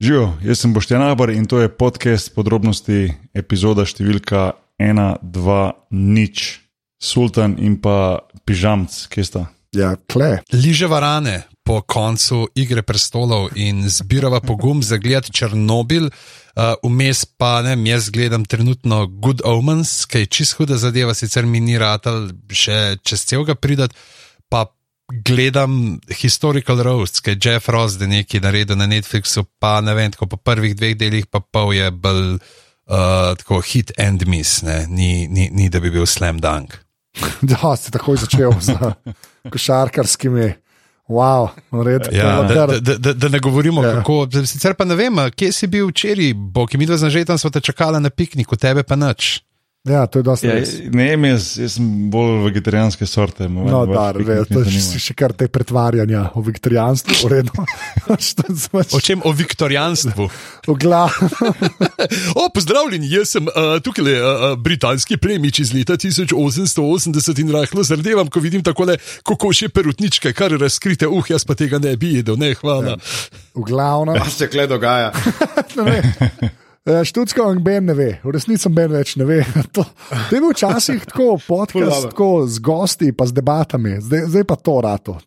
Živijo, jaz sem Boštjan Abr in to je podcast podrobnosti, epizoda številka 1, 2, nič, Sultan in pa Pižamc, kje sta. Ja, kle. Liže varane po koncu Igre prestolov in zbirava pogum za gled Černobil, uh, vmes pa ne, jaz gledam trenutno Good Omens, ki je čist huda zadeva, sicer mi ni ratelj še čez celega pridati, pa gledam Historical Roast, ki je Jeff Ross, da nekaj naredil na Netflixu, pa ne vem, tako po prvih dveh delih, pa pol je bil uh, tako hit and miss, ne? ni, ni, ni da bi bil slam dunk. Da, si takoj začel z košarkarskimi. Wow, red, Ja, je da, da, da, da ne govorimo, Ja. ja. kako. Sicer pa ne vem, kje si bil včeraj, bo ki mi dva znažetam, smo te čakali na pikniku, tebe pa nič. Ja, to je dosti Ja, res. ne vem, jaz, jaz sem bolj vegetarijanske sorte. No, da, ve, to je še, kar te pretvarjanja o vegetarijanstvu, v redu. Znaš? O čem? O viktorijanstvu. V glavu. O, pozdravljeni, jaz sem uh, tukaj le uh, britanski plemič iz leta 1880 in rahlo zardevam, ko vidim takole kokošje perutničke, kar razkrite, uh, jaz pa tega ne bi jedel, ne, hvala. V glavnem. Kaj se kle dogaja? Študsko Ben ne ve, v resnici Ben več ne ve. To, to je bil včasih tako podcast tako z gosti, pa z debatami, zdaj, zdaj pa to rato.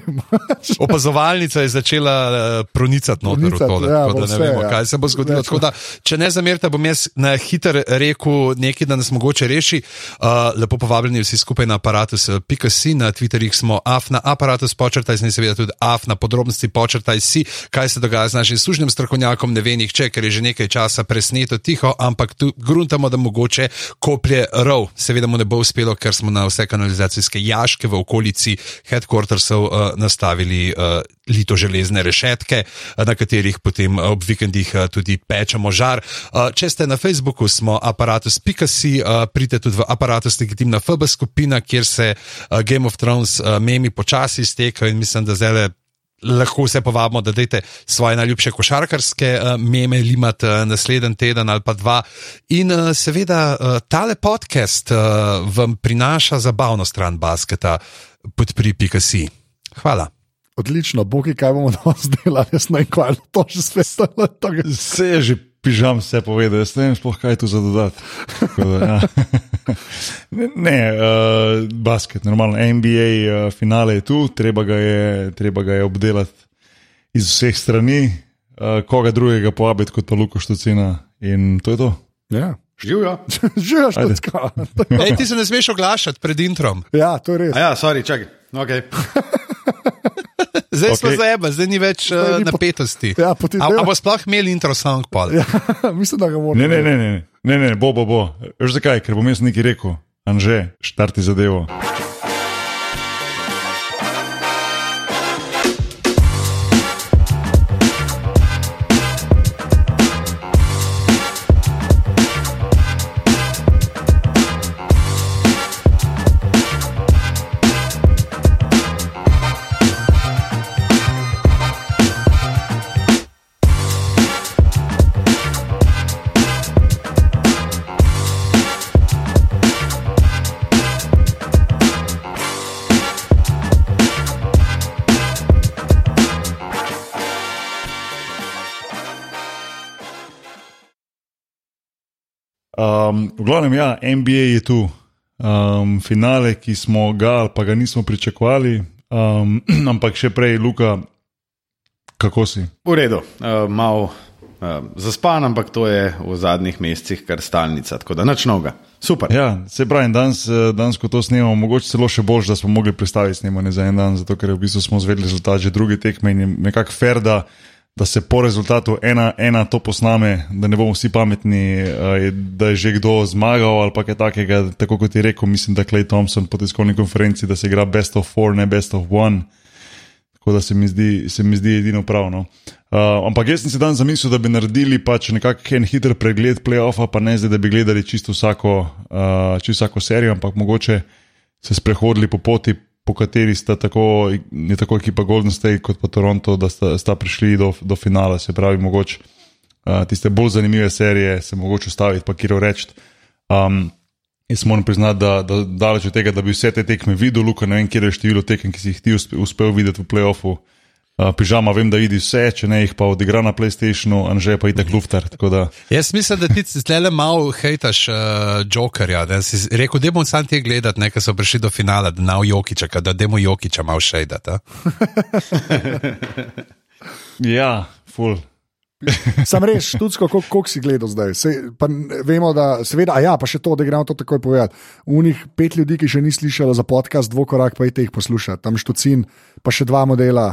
Opazovalnica je začela uh, pronicati noter v Pronicati, to, ja, tako da ne vse, vemo, ja. kaj se bo zgodilo. Da, če ne zamerite, bom jaz na hiter rekel nekaj, da nas mogoče reši. Uh, lepo povabljeni vsi skupaj na aparatus.si, na Twitterjih smo afna aparatus, počrtaj si, seveda tudi afna podrobnosti, počrtaj si, kaj se dogaja z našim služnim strokovnjakom, ne ve nihče, ker je že nekaj časa presneto tiho, ampak tu gruntamo, da mogoče koplje rov. Seveda mu ne bo uspelo, ker smo na vse kanalizacijske jaške v okolici headquartersov uh, nastavili uh, lito železne rešetke, eh, na katerih potem ob vikendih eh, tudi pečemo žar. Eh, Če ste na Facebooku, smo aparatus.si, pridite tudi v aparatus legitimna FB skupina, kjer se eh, Game of Thrones eh, memi počasi iztekajo in mislim, da zdaj lahko vse povabimo, da dajte svoje najljubše košarkarske uh, meme limati uh, naslednji teden ali pa dva. In uh, seveda uh, tale podcast uh, vam prinaša zabavno stran basketa podpri.si. Hvala. Odlično, bogi, kaj bomo danes delali, jaz ne vem, kaj to že spet. Vse je že pižam, vse povedal, jaz ne vem sploh kaj tu za dodati. Da, ja. ne, ne uh, basket, normalno, NBA uh, finale je tu, treba ga je, treba ga je obdelati iz vseh strani, uh, koga drugega povabiti kot pa Luko Štocina in to je to. Ja, Živijo. že je študsko. Ej, ti se ne smeš oglašati pred introm. Ja, to je res. A ja, sorry, čakaj. Okay. Zdaj okay. smo zajeba, zdaj ni več Zdaj uh, ni po- napetosti. Ja, potem A, deva- a bo sploh imel intro song pol? Ja, mislim, da ga moramo. Ne, ne, ne, ne, ne, ne, ne bo, bo, bo. Veš zakaj? Ker bom jaz nekaj rekel, Anže, štarti zadevo. Um, v glavnem, ja, NBA je tu. Um, finale, ki smo ga ali pa ga nismo pričakovali, um, ampak še prej, Luka, kako si? V redu, uh, malo uh, zaspan, ampak to je v zadnjih mesecih kar stalnica, tako da nič novega. Super. Ja, se pravi, danes, eh, danes, ko to snemamo, mogoče celo še bolj, da smo mogli predstaviti snemanje za en dan, zato ker v bistvu smo zvedeli rezultat že druge tekme in je nekako fair, da, da se po rezultatu ena, ena to posname, da ne bomo vsi pametni, da je že kdo zmagal ali pa kaj takega. Tako kot je rekel, mislim, da Clay Thompson po tiskovni konferenci, da se igra best of four, ne best of one. Tako da se mi zdi, se mi zdi edino pravno. Uh, ampak jaz sem si dan zamislil, da bi naredili pač nekakšen hiter pregled playoffa, pa ne zdaj, da bi gledali čisto vsako, uh, čisto vsako serijo, ampak mogoče se sprehodili po poti, po kateri sta tako, je tako ekipa Golden State kot pa Toronto, da sta, sta prišli do, do finala. Se pravi, mogoče uh, tiste bolj zanimive serije se mogoče ustaviti, pa kjer reči. Um, Jaz moram priznati, da, da daleč od tega, da bi vse te tekme videl, Luka, ne vem, kje je število tekem, ki si jih ti uspe, uspel videti v playoffu. Uh, pižama, vem, da vidi vse, če ne jih pa odigra na PlayStationu, anže pa itek luftar. tako da- Jaz mislim, da ti zdaj malo hejtaš uh, Jokerja. Da si rekel, da bom sam te gledati, nekaj so prišli do finala, da nav Jokiča, da demo Jokiča malo šejdati. Ja, full. Sam res, tudi koliko si gledal zdaj. Se, pa, vemo, da seveda, ja, pa še to, da gremo to takoj povedati. Unih pet ljudi, ki še ni slišalo za podcast, dvokorak pa jih posluša, tam štucin, pa še dva modela,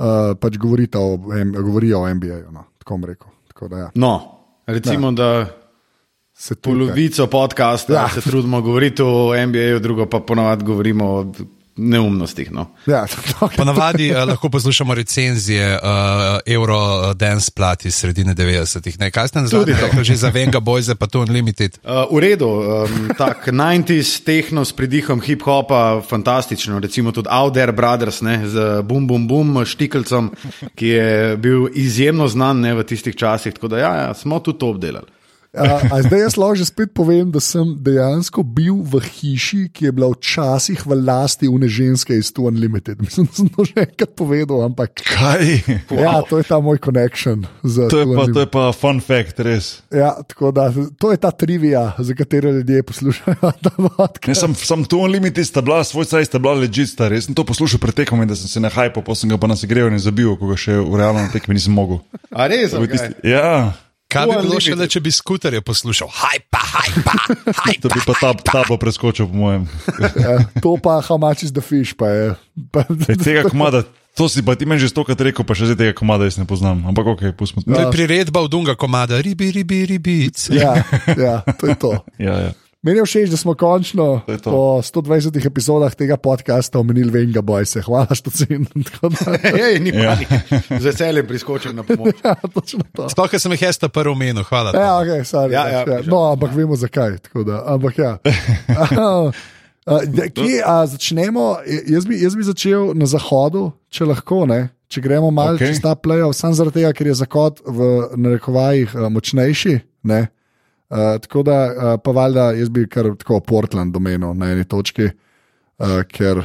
uh, pač govorita o, em, govorijo o NBA-ju. No, tako bom rekel. Tako da, ja, No, recimo, da se tukaj- polovico podcasta Ja. ja. se trudimo govoriti o NBA-ju, drugo pa ponovadi govorimo o neumnostih. No. Ja, okay. Ponavadi uh, lahko poslušamo recenzije uh, Euro Dance Plat iz sredine 90-ih. Ne, kaj ste nazadnje rekli, že za Venga Boyze, pa to Unlimited. Uh, v redu, um, tak 90s tehno s pridihom hip-hopa, fantastično. Recimo tudi Out There Brothers ne, z Bum Bum Bum Štikelcem, ki je bil izjemno znan ne, v tistih časih. Tako da ja, ja, smo tudi to obdelali. A, a zdaj jaz lahko že spet povem, da sem dejansko bil v hiši, ki je bila včasih v lasti une ženske iz Tu Unlimited. Mislim, da sem to že enkrat povedal, ampak Kaj? ja, to je ta moj connection. z To je, Two pa, to je pa fun fact, res. Ja, tako da, to je ta trivija, za katero ljudje poslušajo ta vodka. Ne, sem, sem tu Unlimited, sta bila, svoj caj sta bila legit, sta res. Sem to poslušal pred tekmo in da sem se nahajal, pa sem ga pa na segrevanju zabil, ko ga še v realnem tekmi nisem mogel. A res? Tisti- Ja, Kaj bi To bilo še, če bi skuterje poslušal? Hajpa, hajpa, to hajpa. bi pa ta, ta pa preskočil, po mojem. Ja, to pa how much is the fish, pa je. Pa, E, tega komada, to si pa ti meni že stokrat rekel, pa še zdaj tega komada jaz ne poznam. Ampak ok, pustimo. To je priredba v Dunga komada, ribi, ribi, ribic. ja, ja, to je to. Ja, ja. Meni je všeč, da smo končno To to. po 120 epizodah tega podcasta omenili Venga Bojse. Hvala, što cen. Hej, ni Ja. panike. Z veseljem priskočim na pomoč. Ja, točno to. Sploh, ker sem jih jaz ta prvi omenil, hvala. Ja, okay, sorry, Ja, ja, ja, no, ampak vemo zakaj. tako Da, ampak ja. Da, kje, a, začnemo? Jaz bi, jaz bi začel na zahodu, če lahko. Ne? Če gremo malo okay. čez ta playoff, samo zaradi tega, ker je zahod v narekovajih močnejši. Ne? Uh, tako da, uh, pa valjda, jaz bi kar tako Portland domenil na eni točki, uh, ker,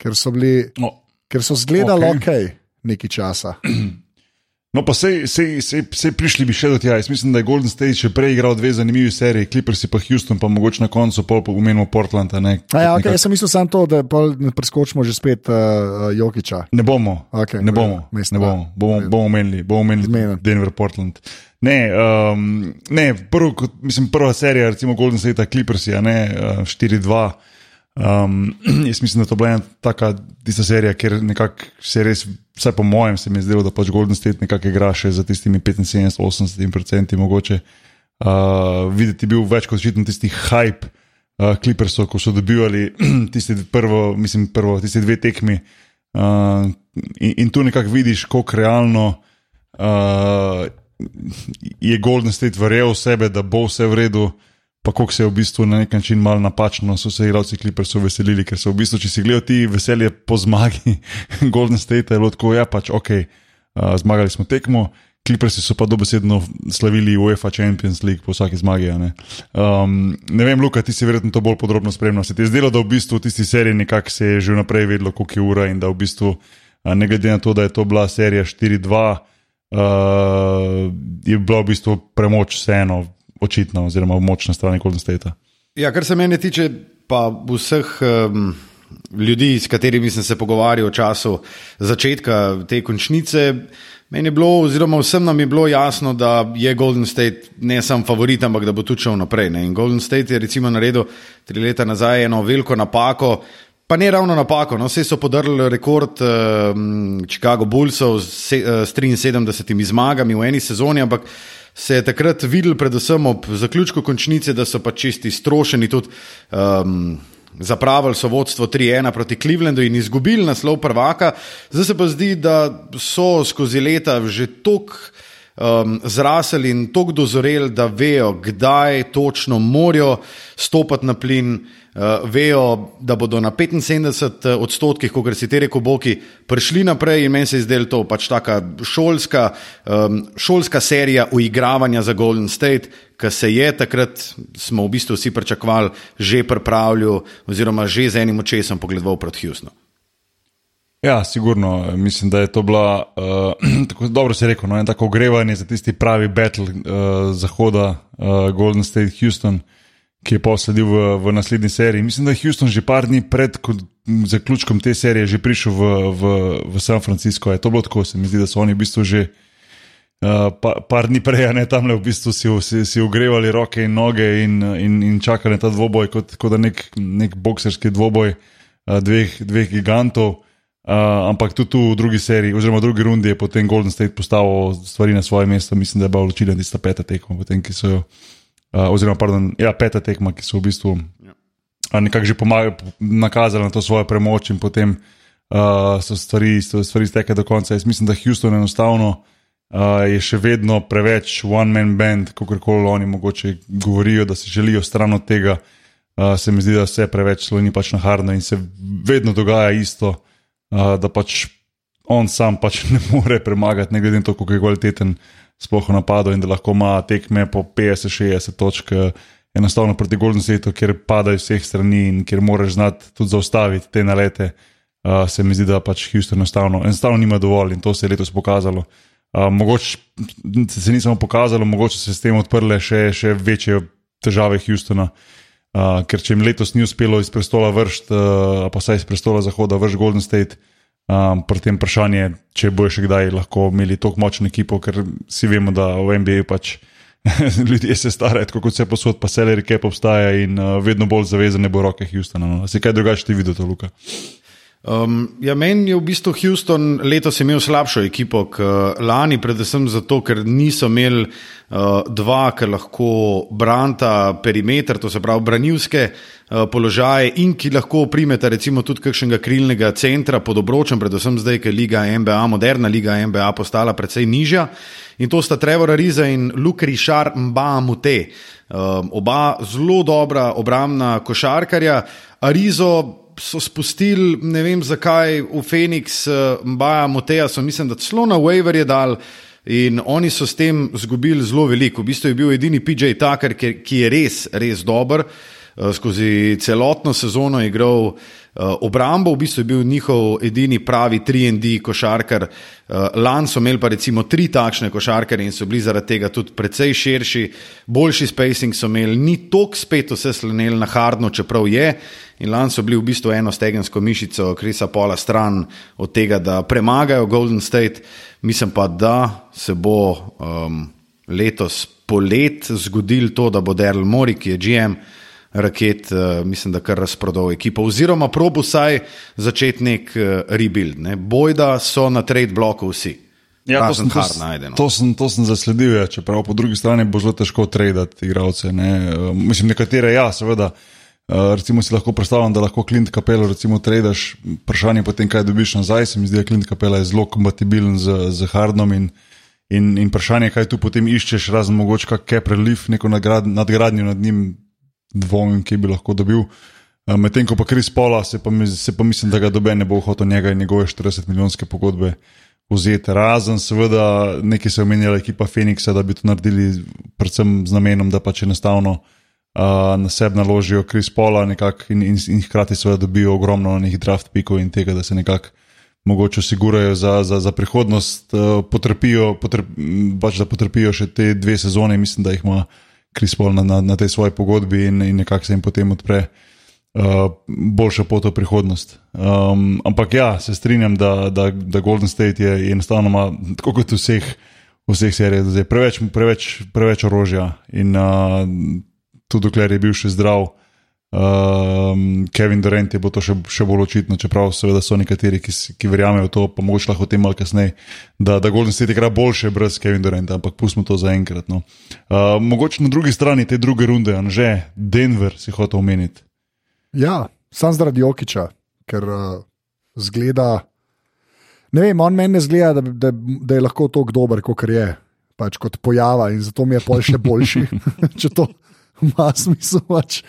ker so bili, No, ker so zgledali ok, okay nekaj časa. No, pa sej, sej, sej, sej prišli bi še do tja. Jaz mislim, da je Golden State še prej igral dve zanimivi seriji, Clippers pa Houston, pa mogoče na koncu pol pomenimo Portland. Ne, A ja, okay, Nekako- jaz sem mislil samo to, da preskočimo že spet uh, Jokiča. Ne bomo, Okej, ne bomo, ne bomo, bomo, bomo menili, bomo menili Zmeden. Denver, Portland. Ne, um, ne prvo, kot- mislim, prva serija, recimo Golden State, Clippers je uh, 4-2. Um, jaz mislim, da to je bila ena taka tista serija, kjer nekako se res, vsaj po mojem, se mi je zdelo, da pač Golden State nekako igra še za tistimi 75-80% mogoče. Uh, videti bil več kot očitno tisti hype uh, Clippersov, ko so dobivali tisti prvo, mislim, prvo, tisti dve tekmi. Uh, in, in tu nekako vidiš, kako realno uh, je Golden State verjel v sebe, da bo vse v redu, pa koliko se je v bistvu na nek način malo napačno, so se igralci Clippersov veselili, ker so v bistvu, če si gledal ti veselje po zmagi Golden State, je tako, ja pač ok, uh, zmagali smo tekmo. Clippersi so pa dobesedno slavili UEFA Champions League po vsaki zmagi. Ne? Um, ne vem, Luka, ti si verjetno to bolj podrobno spremljal. Se ti je zdelo, da v bistvu v tisti seriji nekako se je že vnaprej vedelo, koliko je ura in da v bistvu, a ne glede na to, da je to bila serija 4-2, uh, je bila v bistvu premoč vseeno očitna oziroma moč na strani Golden State. Ja, kar se mene tiče, pa vseh um, ljudi, s katerimi sem se pogovarjal v času začetka te končnice, meni je bilo, oziroma vsem nam je bilo jasno, da je Golden State ne samo favorit, ampak da bo tudi šel naprej. Ne? In Golden State je recimo naredil tri leta nazaj eno veliko napako. Pa ne ravno napako, no, vse so podrli rekord um, Chicago Bullsov s, uh, s 73 zmagami v eni sezoni, ampak se je takrat videl, predvsem ob zaključku končnice, da so pa čisti strošeni tudi. Um, Zapravili so vodstvo 3-1 proti Clevelandu in izgubili naslov prvaka, zdaj se pa zdi, da so skozi leta že toliko um, zrasli in tako dozoreli, da vejo, kdaj točno morajo stopiti na plin, uh, vejo, da bodo na 75 odstotkih, kot si ti rekel, boki, prišli naprej in meni se je zdelo to pač taka šolska, um, šolska serija uigravanja za Golden State, ki se je takrat, smo v bistvu vsi pričakovali, že pripravljal oziroma že z enim očesom pogledal proti Houstonu. Ja, sigurno. Mislim, da je to bila, uh, tako dobro se rekel, no, en tako ogrevanje za tisti pravi battle uh, zahoda, uh, Golden State Houston, ki je posledil v, v naslednji seriji. Mislim, da je Houston že par dni pred zaključkom te serije že prišel v, v, v San Francisco. Je to bilo tako, se mi zdi, da so oni v bistvu že. Uh, pa, par dni prej, ne tam le v bistvu si, si, si ogrevali roke in noge in, in, in čakali ta dvoboj, kot, kot da nek, nek bokserski dvoboj uh, dveh, dveh gigantov. Uh, ampak tudi tu v drugi seriji, oziroma v drugi rundi, je potem Golden State postavil stvari na svoje mesto. Mislim, da je bila odločila tista peta tekma, potem, ki so jo, uh, oziroma pardon, ja, peta tekma, ki so v bistvu ja. nekako že pomagali, nakazali na to svojo premoč in potem uh, so stvari, so stvari stekle do konca. Jaz mislim, da Houston enostavno uh, je še vedno preveč one-man band, kako koli oni mogoče govorijo, da si želijo stran od tega. Uh, se mi zdi, da vse preveč sloni pač na hardno in se vedno dogaja isto da pač on sam pač ne more premagati, ne glede na to, kako je kvaliteten, sploh v napadu in da lahko ima tekme po 50-60 točk. Enostavno proti Golden Stateu, kjer padajo z vseh strani in kjer moraš znati tudi zaustaviti te nalete, uh, se mi zdi, da pač Houston enostavno, enostavno nima dovolj in to se je letos pokazalo. Uh, mogoče se ni samo pokazalo, mogoče se s tem odprle še, še večje težave Houstona, Uh, ker če jim letos ni uspelo iz prestola vršiti, uh, pa saj iz prestola zahoda vršiti Golden State, um, pri tem vprašanju, če bojo še kdaj lahko imeli tako močno ekipo, ker si vemo, da v NBA pač ljudje se starajo, tako kot vse posod, pa seleri cap obstaja in uh, vedno bolj zavezane bo roke Houstona. No. Se kaj drugače ti videl, Luka? Um, ja, meni je v bistvu Houston letos imel slabšo ekipo kot lani, predvsem zato, ker niso imeli uh, dva, ki lahko branta perimeter, to se pravi branilske uh, položaje in ki lahko primeta recimo tudi kakšnega krilnega centra pod obročem, predvsem zdaj, ker je liga NBA, moderna liga NBA postala precej nižja. In to sta Trevor Ariza in Luke Richard Mbamute. Um, oba zelo dobra obramna košarkarja. Arizo so spustili, ne vem zakaj, v Phoenix, uh, Mbaja, Moteja, so mislim, da celo na Waver je dal. In oni so s tem izgubili zelo veliko. V bistvu je bil edini PJ Tucker, ki je res, res dober. Uh, skozi celotno sezono igral uh, obrambo, v bistvu je bil njihov edini pravi 3D košarkar. Uh, Lan so imeli pa recimo tri takšne košarkare in so bili zaradi tega tudi precej širši, boljši spacing so imeli, ni tok spet vse slenili na hardno, čeprav je. In lani so bili v bistvu eno stegensko mišico, Krisa Pola, stran od tega, da premagajo Golden State. Mislim pa, da se bo um, letos polet zgodil to, da bo Daryl Mori, ki je GM raket, uh, mislim, da kar razprodal ekipo, oziroma probo saj začeti nek uh, rebuild. Ne? Bojda so na trade bloku vsi. Ja, to, sem, to, no. to, sem, to sem zasledil, ja. čeprav po drugi strani bo zelo težko traditi igralce. Ne? Uh, mislim, nekatere ja, seveda. Uh, recimo si lahko predstavljam, da lahko Clint Capello recimo tradaš, vprašanje pa tem, kaj dobiš nazaj. Se mi zdi, da Clint Capello je zelo kompatibilen z, z Hardnom in, in, in vprašanje, kaj tu potem iščeš, razen mogoče kak prelif, neko nagrad, nadgradnjo nad njim, dvomim, ki bi lahko dobil. Uh, Medtem ko pa Kris Pola, se pa, se pa mislim, da ga dobe ne bo hotel njega in njegove 40 milijonske pogodbe vzeti. Razen seveda, nekaj se je omenjala ekipa Phoenixa, da bi to naredili predvsem z namenom, da pač enostavno na sebe naložijo Kris Pola in, in, in hkrati seveda dobijo ogromno njih draft pikov in tega, da se nekako mogoče osigurajo za, za, za prihodnost, uh, potrpijo, potrp, pač da potrpijo še te dve sezone, mislim, da jih ima Kris Pol na, na, na tej svoji pogodbi in, in nekako se jim potem odpre. Uh, boljša pot v prihodnost. Um, ampak ja, se strinjam, da, da, da Golden State je, enostavno, tako kot vseh, vseh serijah, preveč, preveč, preveč orožja. In uh, tudi dokler je bil še zdrav. Um, Kevin Durant je bo to še, še bolj očitno, čeprav seveda so nekateri, ki, ki verjamejo v to, pa mogoče lahko o tem malo kasneje, da, da Golden State igra boljše brez Kevin Duranta, ampak pustimo to za enkrat. No. Uh, mogoče na drugi strani te druge runde, že Denver si hotel omeniti. Ja, sam zaradi Jokiča, ker uh, zgleda. Ne vem, on meni zgleda, da, da, da je lahko to dober, kot je, pač kot pojava in zato mi je pol še boljši. ima smisel. Pač.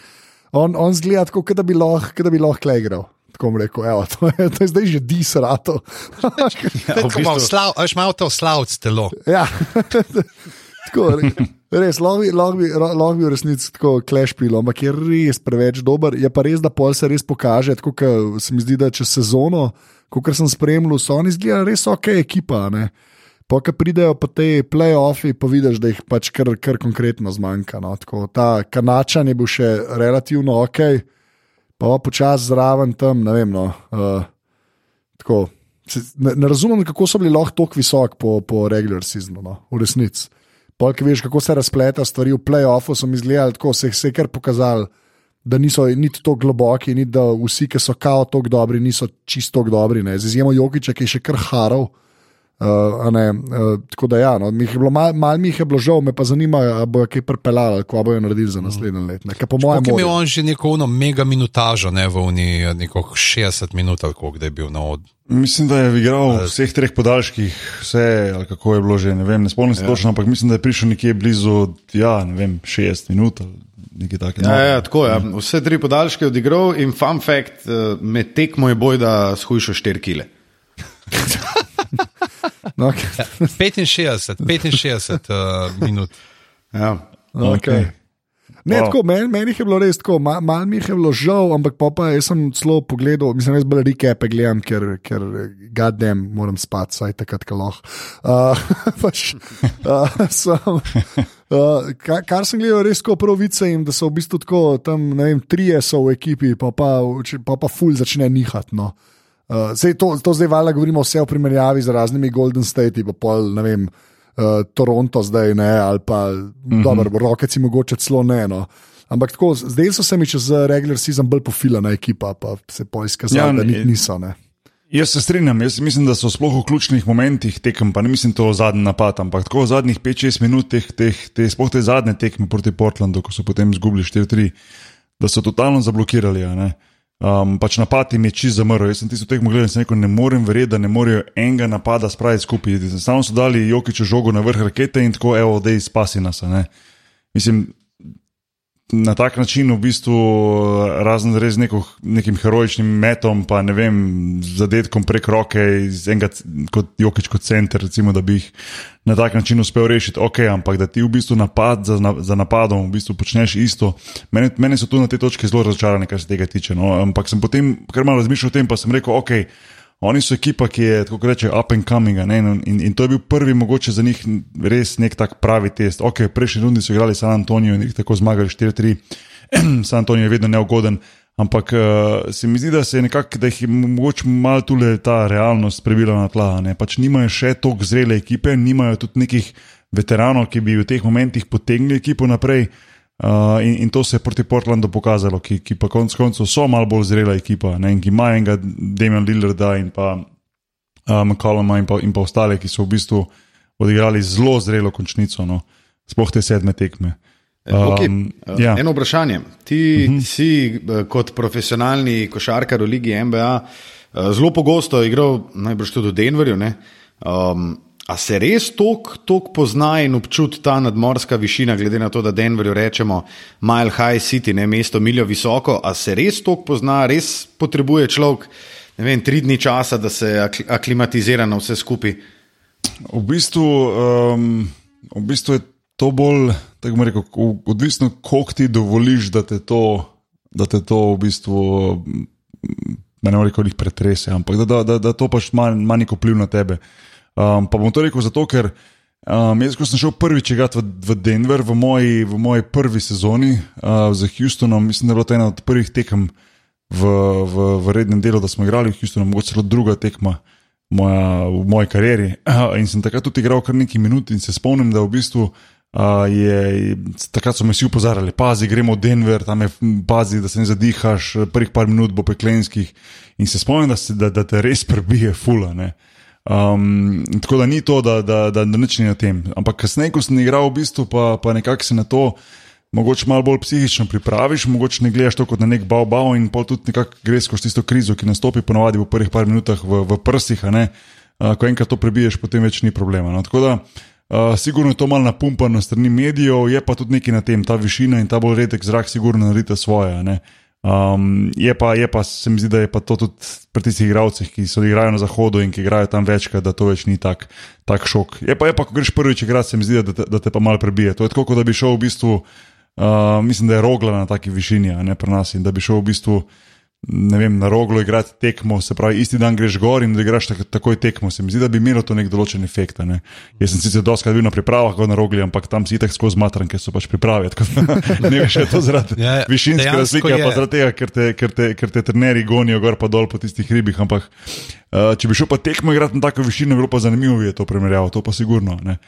On, on zgleda tako, da bi lahko lahko igral. Tako bom rekel, evo, to, je, to je zdaj že disrato. Ja, v bistvu... Slav, malo to slavc telo. Ja. Tako, re- res, lahko bi- lahko bi v resnici tako klešpilo, ampak je res preveč dober. Je pa res, da pol se res pokaže, tako kot se mi zdi, da čez sezono, kot sem spremljal, so oni zgledali res ok ekipa. Ne? Pa, ko pridejo po te playoffi, pa vidiš, da jih pač kar, kar konkretno zmanjka. No? Tako, ta kanačan je bil še relativno ok, pa pa počasi zraven tam, ne vem. No, uh, tako, ne, ne razumem, kako so bili lahko tako visoki po, po regular seasonu, no, v resnici. Polk veš, kako se razpleta stvari v playoffu, so mi izgledali tako, se, se je kar pokazali, da niso niti tako globoki, niti da vsi, ki so kao tako dobri, niso čisto dobri. Ne. Z izjemo Jokiča, ki je še kar haral. Uh, a ne, uh, tako da, ja, no, mi je bilo, mal, mal mi je bilo žal, me pa zanima, ali bojo kaj prepeljali, ko bojo naredili za naslednje leto. ne, ker Po mojem, je imel on že neko ono mega minutažo, ne v uni, neko 60 minut, ali koliko da je bil na od. Mislim, da je igral v vseh treh podaljških, vse, ali kako je bilo že, ne vem, ne spomnim se ja. točno, ampak mislim, da je prišel nekje blizu, ja, ne vem, 60 minut ali nekaj takega. Ja, ja, tako je. Ja. Vse tri podaljške je odigral in fun fact, eh, med tekmo je boj, da shujša 4 kile. No, okay. 65, 65 uh, minut. Ja. Okay. Ne, Wow. wow. tako, meni, meni je bilo res tako, ma, malo mi jih je bilo žal, ampak pa, pa jaz sem celo pogledal, mislim, jaz bolj rekepe gledam, ker, ker gadem, moram spati, saj takrat, ko lahko. Uh, pač, uh, sem, uh, kar, kar sem gledal, res tako pravice jim, da so v bistvu tako, tam, ne vem, trije so v ekipi, pa pa, pa, pa ful začne nihati. No. Uh, sej to, to zdaj valjda govorimo vse v primerjavi z raznimi Golden State, pa pol, ne vem, uh, Toronto zdaj ne, ali pa mm -hmm. dobro, Rockets mogoče celo ne. No. Ampak tako, zdaj so se mi čez regular season bolj profilana ekipa, pa se pa izkazali, Ja, ja, da ni, niso. Ne. Jaz se strinjam, jaz mislim, da so sploh v ključnih momentih tekem, pa ne mislim to zadnji napad, ampak tako v zadnjih 5-6 minut, teh, teh, te, sploh te zadnje tekme proti Portlandu, ko so potem izgubili 4-3, da so totalno zablokirali. a ne. Um, pač napad jim je čist zamrl. Jaz sem tisto tekmo gledal in sem rekel, ne morem verjeti, da ne morejo enega napada spraviti skupaj. Samo so dali Jokiču žogo na vrh rakete in tako, evo, da izpasi nas. ne. Mislim, na tak način v bistvu razen res neko, nekim heroičnim metom, pa ne vem, zadetkom prek roke, iz enega, kot Jokič kot center, recimo, da bi jih na tak način uspel rešiti, ok, ampak da ti v bistvu napad za, za napadom v bistvu počneš isto. Mene, mene so tu na te točke zelo razočarane, kar se tega tiče. No? Ampak sem potem kar malo razmišljal o tem, pa sem rekel, ok. Oni so ekipa, ki je tako reče, up and coming, ne, in, in, to je bil prvi, mogoče za njih res nek tak pravi test. Ok, prejšnji rundi so igrali San Antonijo in jih tako zmagali 4-3, San Antonijo je vedno neugoden, ampak uh, se mi zdi, da se je nekako, da jih je mogoče malo tule ta realnost prebila na tla. Ne? Pač nimajo še toliko zrele ekipe, nimajo tudi nekih veteranov, ki bi v teh momentih potegnili ekipo naprej. Uh, in, in to se je proti Portlandu pokazalo, ki, ki pa konec koncev so malo bolj zrela ekipa, ne, in ki ima enega Damian Lillarda in pa uh, McColluma in pa, in pa ostale, ki so v bistvu odigrali zelo zrelo končnico, no, sploh te sedme tekme. Okay. Um, Uh, ja. Eno vprašanje. Ti uh -huh. si eh, kot profesionalni košarkar v Ligi NBA eh, zelo pogosto igral, najbrž tudi v Denverju. ne? Um, a se res toliko pozna in občuti ta nadmorska višina, glede na to, da Denverju rečemo Mile High City, ne mesto miljo visoko, a se res toliko pozna, res potrebuje človek, vem, tri dni časa, da se akli- aklimatizira na vse skupaj. V bistvu, um, v bistvu je to bolj, rekel, odvisno, koliko ti dovoliš, da te to, da te to v bistvu, ne morem reči, jih pretrese, ampak da, da, da, da to pač ima neko vpliv na tebe. Um, pa bom to rekel zato, ker um, jaz, ko sem šel prvič igrati v, v Denver, v moji, v moji prvi sezoni uh, za Houstonom, mislim, da je bilo to ena od prvih tekem v, v, v rednem delu, da smo igrali v Houstonu, mogoče celo druga tekma moja, v moji karieri. In sem takrat tudi igral kar nekaj minut in se spomnim, da v bistvu. Uh, je, takrat so me vsi upozorili, pazi, gremo v Denver, tam je pazi, da se ne zadihaš, prvih par minut bo peklenskih. In se spomnim, da, se, da, da te res prebije, fula. Ne? Um, tako da ni to, da, da, da, da nič ni na tem. Ampak kasneje, ko sem igral, v bistvu pa, pa nekako se na to mogoče malo bolj psihično pripraviš, mogoče ne gledaš to kot na nek bao-bao in pol tudi nekako greš skozi tisto krizo, ki nastopi ponovadi v prvih par minutah v, v prsih, a ne. Uh, ko enkrat to prebiješ, potem več ni problema. No? Tako da, uh, sigurno je to malo napumpano strani medijev, je pa tudi nekaj na tem, ta višina in ta bolj redek zrak, sigurno naredi svoje. ne. Um, je, pa, je pa, se mi zdi, da je pa to tudi pri tistih igralcih, ki so igrali na zahodu in ki igrajo tam večkrat, da to več ni tak, tak šok. Je pa, je pa, ko greš prvič igrati, se mi zdi, da te, da te pa malo prebije. To je tako, kot da bi šel v bistvu, uh, mislim, da je rogla na taki višini, ne pri nas in da bi šel v bistvu ne vem, na roglo igrati tekmo, se pravi, isti dan greš gor in da igraš tak, takoj tekmo. Se mi zdi, da bi imelo to nek določen efekt. Ne? Jaz sem sicer doskrat bil na pripravah na rogli, ampak tam si tako skozi matran, ker so pač priprave. ne veš, je to zaradi Ja, ja, višinske razlike, je. pa zaradi tega, ker te, ker te, ker te trenerji gonijo gor pa dol po tistih hribih. Ampak uh, če bi šel pa tekmo igrati na tako višino, bi bilo pa zanimivo je to primerjavo, to pa sigurno. Ne?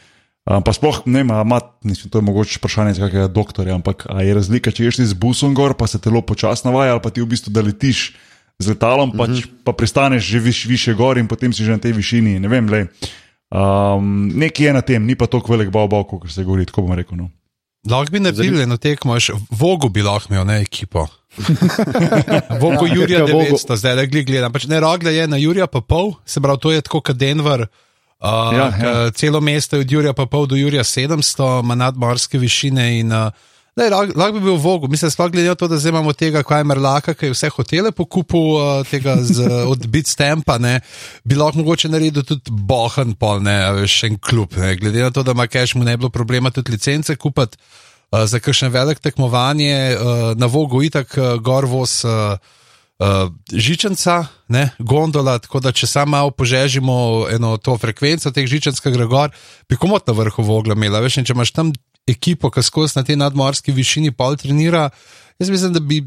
Um, pa sploh ne vem, a ima, mislim, to je mogoče vprašanje za kakega doktorja, ampak a je razlika, če ješ ti z busom gor, pa se telo počasno navaja, ali pa ti v bistvu da letiš z letalom, pač, uh -huh. pa pristaneš že viš, više gor in potem si že na tej višini. Ne vem, lej. Um, nekaj je na tem, ni pa tako velik bal, kot se govori, tako bom rekel. No. Lahko bi naredili eno tekmo, še vogo bi lahko imel, ne ekipo. Vogo Jurija Ja, Vogo. 900, zdaj le gledam. Pač ne, rogle je na Jurija pa pol, se pravi, to je tako kot Denver. Uh, Ja, ja. Celo mesto je od Jurija pa pol do Jurija 700, ima nadmorske višine. In, uh, lahko, lahko bi bil v Vogu, mislim, sploh glede na to, da zdaj imamo tega Kajmerlaka, ki je vse hotele pokupil, uh, tega z, od Bitstampa, ne, bi lahko mogoče naredil tudi bohen pol, ne, veš, še en klub. Ne. Glede na to, da ima Cash, mu ne bi bilo problema tudi licence kupiti uh, za kakšen velik tekmovanje, uh, na Vogu itak uh, gorvos. Uh, Uh, žičenca, ne, gondola, tako da če samo malo požežimo eno to frekvenco teh žičenc, ki gre gor, bi komot na vrhu vogla imela. Veš, če imaš tam ekipo, ki skozi na tej nadmorski višini pol trenira, jaz mislim, da bi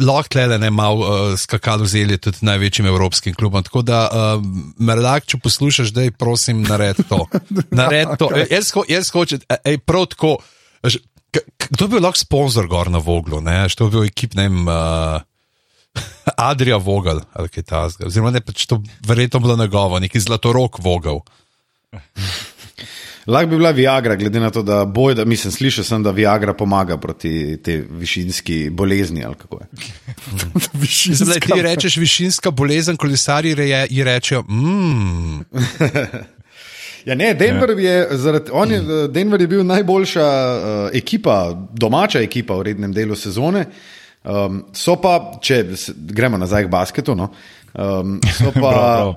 lahko le ne malo uh, skakalo vzeli tudi največjim evropskim klubom. Tako da, uh, Merlak, če poslušaš, da je prosim, nared to. Nared to. E, Jaz, ho- jaz hočem, ej, prav tako. Kdo bi bil lahko sponzor gor na Voglu? Ne? Što bi bil ekip, ne vem, uh, Adrija Vogel ali kaj takega. Oziroma, ne, pač to verjetno bilo njegovo, neki zlatorok Vogel. Lahko bi bila Viagra, glede na to, da boj, da mislim, slišal sem, da Viagra pomaga proti tej višinski bolezni. ali kako je. Višinska. Zdaj, ti rečeš višinska bolezen, kolesari reje, ji rečejo, mmm, Ja, ne, Denver, je, zaradi, on je, Denver je bil najboljša uh, ekipa, domača ekipa v rednem delu sezone. Um, so pa, če gremo nazaj k basketu, no, um, so pa. Prav,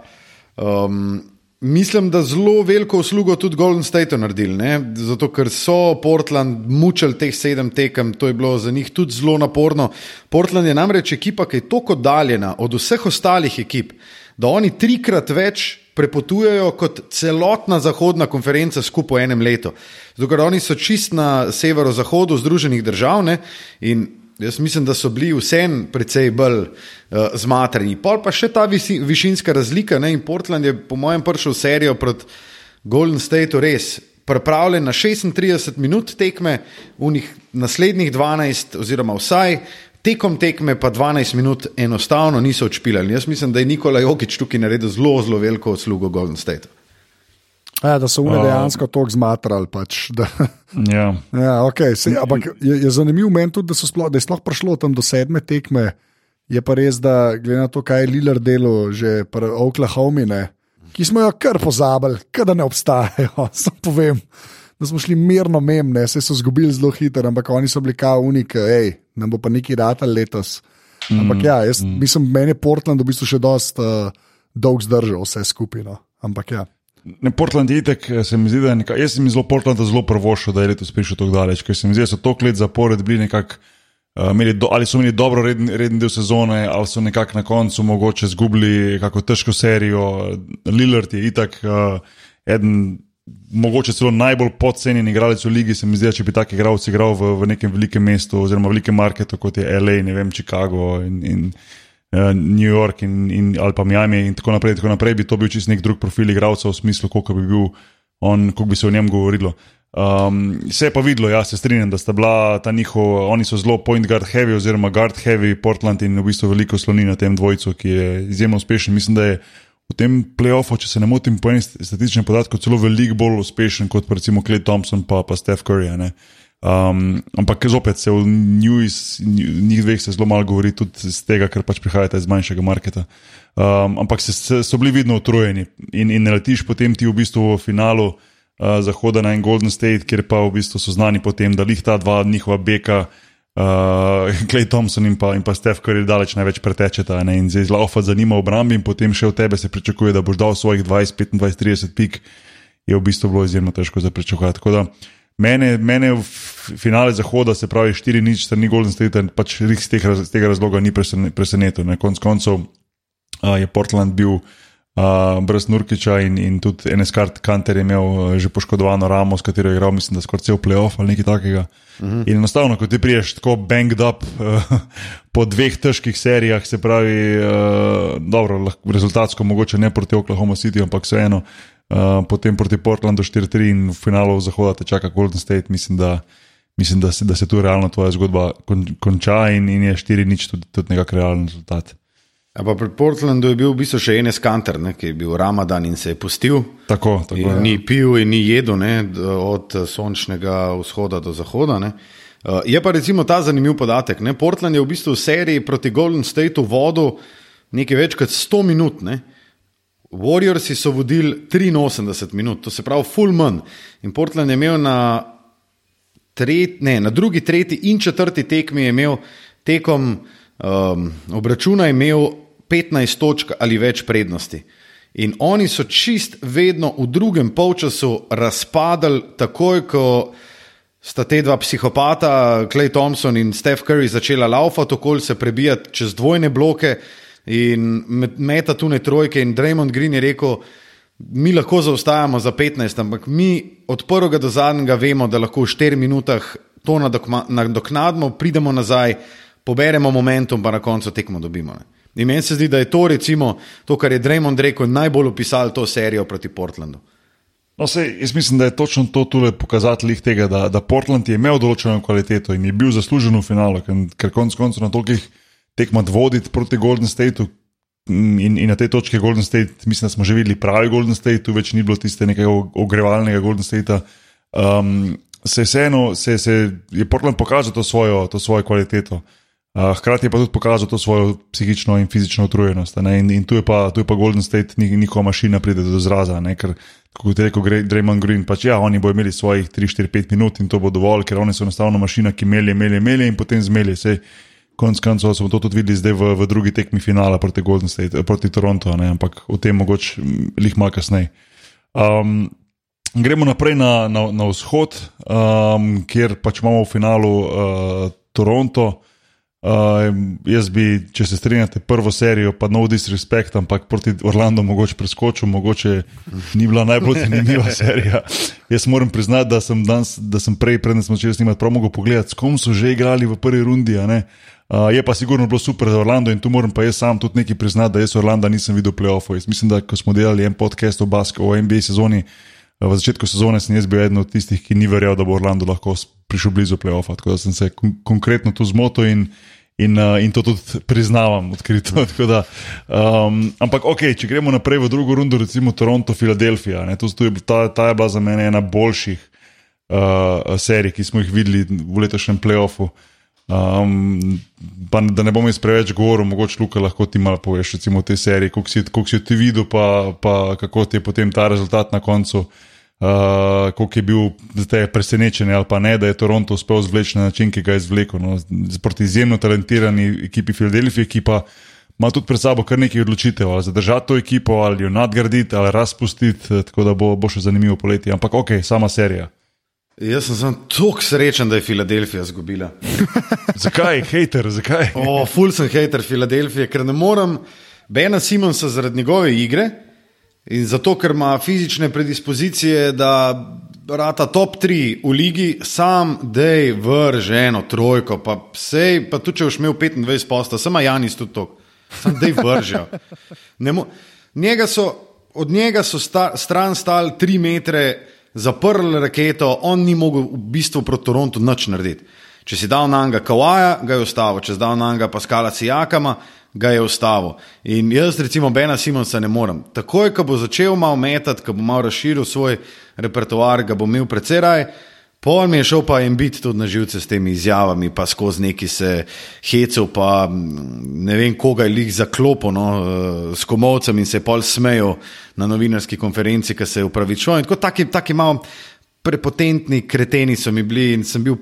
um, Mislim, da zelo veliko uslugo tudi Golden State naredili, ne? zato ker so Portland mučili teh sedem tekem, to je bilo za njih tudi zelo naporno. Portland je namreč ekipa, ki je tako oddaljena od vseh ostalih ekip, da oni trikrat več prepotujejo kot celotna zahodna konferenca skupaj v enem letu. Zato ker oni so čist na severozahodu Združenih držav ne? in Jaz mislim, da so bili vsem precej bolj uh, zmatreni. Pol pa še ta visi, višinska razlika. Ne? Portland je, po mojem, prišel v serijo proti Golden Stateu res pripravljen na 36 minut tekme, v njih naslednjih 12, oziroma vsaj tekom tekme, pa 12 minut enostavno niso odšpilali. Jaz mislim, da je Nikola Jokič tukaj naredil zelo, zelo veliko uslugo Golden Stateu. Ja, da so oni dejansko tako zmatrali. Pač, da, Ja. ja, okay, se, ampak je, je zanimivo meni tudi, da, sploh, da je sploh prišlo tam do sedme tekme. Je pa res, da glede na to, kaj je Lilar delal že pri Oklahomi, ne, ki smo jo kar pozabili, da ne obstajajo. Sam povem, da smo šli mirno memne, se so zgubili zelo hitro, ampak oni so bili kao unik, hej, nam bo pa neki ratal letos. Ampak ja, jaz mm. mislim, meni je Portland v bistvu še dost uh, dolg zdržal vse skupino. Ampak ja. Ne, Portland je itek, se mi zdi, da je nekaj. Jaz sem zelo Portlanda zelo prvošel, da je letos prišel tako daleč, ker se mi zdi, da so toliko let zapored bili nekako. Uh, do, ali so imeli dobro reden, reden del sezone, ali so nekako na koncu mogoče izgubili kako težko serijo. Lillard je itak uh, eden, mogoče celo najbolj podcenjen igralec v ligi. Se mi zdi, če bi tak igralec igral v, v nekem velikem mestu, oziroma velikem marketu, kot je LA, ne vem, Chicago in, in uh, New York in, in, ali pa Miami in tako naprej, tako naprej, bi to bil čist nek drug profil igralca v smislu, koliko bi bil on, koliko bi se o njem govorilo. Um, se je pa videlo, ja, se strinjam, da sta bila ta njihov, oni so zelo point guard heavy, oziroma guard heavy Portland in v bistvu veliko sloni na tem dvojcu, ki je izjemno uspešen. Mislim, da je v tem playoffu, če se ne motim, po enem statističnem podatku, celo veliko bolj uspešen kot recimo Clay Thompson pa, pa Steph Curry. ne. Um, ampak zopet se v News, njih dveh se zelo malo govori tudi iz tega, ker pač prihajate iz manjšega marketa. Um, ampak se, se, so bili vidno utrujeni in, in ne letiš potem ti v bistvu v finalu uh, Zahoda na en Golden State, kjer pa v bistvu so znani potem, da jih ta dva njihova beka Uh, Klej Thompson in pa, in pa Steph Curry daleč največ pretečeta ne? in zdaj zlaufa zanima v obrambi in potem še od tebe se pričakuje, da boš dal svojih 20, 25, 30 pik, je v bistvu bilo izjemno težko za pričakovati. Tako da mene, mene v finale zahoda, se pravi 4 nič, strani Golden State, pač res z tega, z tega razloga ni presenetil. Konec koncev uh, je Portland bil uh, brez Nurkiča in, in tudi NSK Kanter je imel uh, že poškodovano ramo, s katero je igral, mislim, da skoraj cel playoff ali nekaj takega. Uh -huh. In enostavno, ko ti priješ tako banged up uh, po dveh težkih serijah, se pravi, uh, dobro, rezultatsko mogoče ne proti Oklahoma City, ampak vseeno. Uh, potem proti Portlandu 4-3 in v finalu zahoda te čaka Golden State, mislim, da, mislim, da, se, da se tu realno tvoja zgodba kon, konča in, in je 4-0 tudi, tudi nekakšen realen rezultat. Pa pred Portlandom je bil v bistvu še en skanter, ne, ki je bil Ramadan in se je pustil. Tako, tako, ja. Ni pil in ni jedel ne, od sončnega vzhoda do zahoda. Ne. Uh, je pa recimo ta zanimiv podatek. Ne. Portland je v bistvu v seriji proti Golden Stateu vodil nekaj več kot 100 minut. Ne. Warriorsi so vodili 83 minut, to se pravi full man. In Portland je imel na, tret, ne, na drugi, tretji in četrti tekmi tekom um, obračuna imel 15 točk ali več prednosti. In oni so čist vedno v drugem polčasu razpadali, takoj ko sta te dva psihopata, Clay Thompson in Steph Curry, začela laufati, okoli se prebijati čez dvojne bloke in meta tu ne trojke. In Draymond Green je rekel, mi lahko zaostajamo za 15, ampak mi od prvega do zadnjega vemo, da lahko v 4 minutah to nadoknadimo, pridemo nazaj, poberemo momentum, pa na koncu tekmo dobimo. Ne. In meni se zdi, da je to, recimo, to, kar je Draymond rekel, najbolj opisal to serijo proti Portlandu. No, sej, jaz mislim, da je točno to tudi pokazatelj tega, da, da Portland je imel določeno kvaliteto in je bil zaslužen v finalu, ker konec koncev na tolikih tekmah voditi proti Golden Stateu. In, in na tej točki Golden State, mislim, da smo že videli pravi Golden State, tu več ni bilo tiste nekega ogrevalnega Golden Statea. Um, se je vseeno, se, se je Portland pokazal to svojo, to svojo kvaliteto. Uh, hkrati je pa tudi pokazal to svojo psihično in fizično utrujenost. In, in tu, je pa, tu je pa Golden State, njihova mašina pride do izraza. Ne? Ker, kot je rekel Draymond Green, pač ja, oni bodo imeli svojih 3-4-5 minut in to bo dovolj, ker oni so enostavno mašina, ki melje, melje, melje in potem zmelje. Sej, konc koncev smo to tudi videli zdaj v, v drugi tekmi finala proti Golden State, eh, proti Torontu, ne? ampak o tem mogoče lih malo kasneje. Um, gremo naprej na, na, na vzhod, um, kjer pač imamo v finalu uh, Toronto. Uh, jaz bi, če se strinjate, prvo serijo, pa no disrespect, ampak proti Orlando mogoče preskočil, mogoče ni bila najbolj zanimiva serija. Jaz moram priznati, da sem, danes, da sem prej, predtem smo začeli snimati, prav mogo pogledati, s kom so že igrali v prvi rundi. Uh, je pa sigurno bilo super za Orlando in tu moram pa jaz sam tudi nekaj priznati, da jaz Orlando nisem videl playoffov. Mislim, da ko smo delali en podcast o, baske, o NBA sezoni, v začetku sezone sem jaz bil eden od tistih, ki ni verjel, da bo Orlando lahko prišel blizu playoffa. Tako da sem se kon konkretno tu zmotil in in, uh, in to tudi priznavam, odkrito. Da, um, ampak, ok, če gremo naprej v drugo rundo, recimo Toronto, Filadelfija. Ta, ta je bila za mene ena boljših uh, serij, ki smo jih videli v letošnjem playoffu. Um, pa, da ne bom jaz preveč govoril, mogoče Luka lahko ti malo poveš, recimo v tej seriji, kako si, si ti videl, pa, pa kako ti je potem ta rezultat na koncu uh, koliko je bil zdaj presenečen ali pa ne, da je Toronto uspel zvleči na način, ki ga je izvlekel. No, proti izjemno talentirani ekipi Filadelfije, ki pa ima tudi pred sabo kar nekaj odločitev, ali zadržati to ekipo, ali jo nadgraditi, ali razpustiti, tako da bo, bo še zanimivo poletje. Ampak ok, sama serija. Jaz sem samo tako srečen, da je Filadelfija izgubila. zakaj, hater, zakaj? O, ful sem hater Filadelfije, ker ne morem, Bena Simonsa zaradi njegove igre. In zato, ker ima fizične predispozicije, da rata top 3 v ligi, sam dej vrže eno trojko, pa sej, pa tudi če boš imel 25 posta, samo Janis tudi to, sam dej vrže. Njega so, od njega so sta, stran stali 3 metre, zaprli raketo, on ni mogel v bistvu proti Torontu nič narediti. Če si dal na njega Kawaja, ga je ostalo, če si dal na njega Paskala Sijakama, ga je ustavil. In jaz, recimo, Bena Simonsa ne morem. Takoj, ko bo začel malo metati, ko bo malo razširil svoj repertoar, ga bo imel precej raj. Pol mi je šel pa en bit tudi na živce s temi izjavami, pa skozi neki se hecel, pa ne vem, koga je lih zaklopo no, eh, s komovcem in se je pol smejal na novinarski konferenci, ki se je upravičil. In tako taki, taki malo prepotentni kreteni so mi bili in sem bil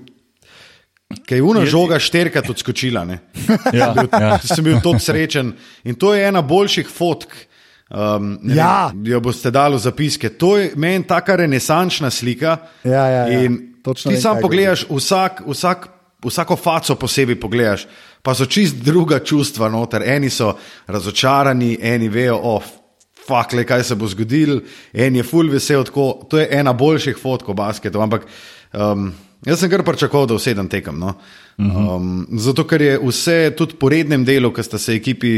Kaj je una žoga šterkrat odskočila. ne. Ja, ja. sem bil tako srečen. In to je ena boljših fotk. Um, Ja. vem, jo boste dali v zapiske. To je meni taka renesančna slika. Ja, ja, ja. In Točno ti vem, sam pogledaš, vsak, vsak, vsako faco posebej pogledaš, pa so čist druga čustva noter. Eni so razočarani, eni vejo, oh, fakle, kaj se bo zgodil, en je full vesel. Tako, to je ena boljših fotkov basketov. Ampak um, jaz sem kar pričakoval, da vsedem tekem. No? Um, zato, ker je vse tudi po rednem delu, ki sta se ekipi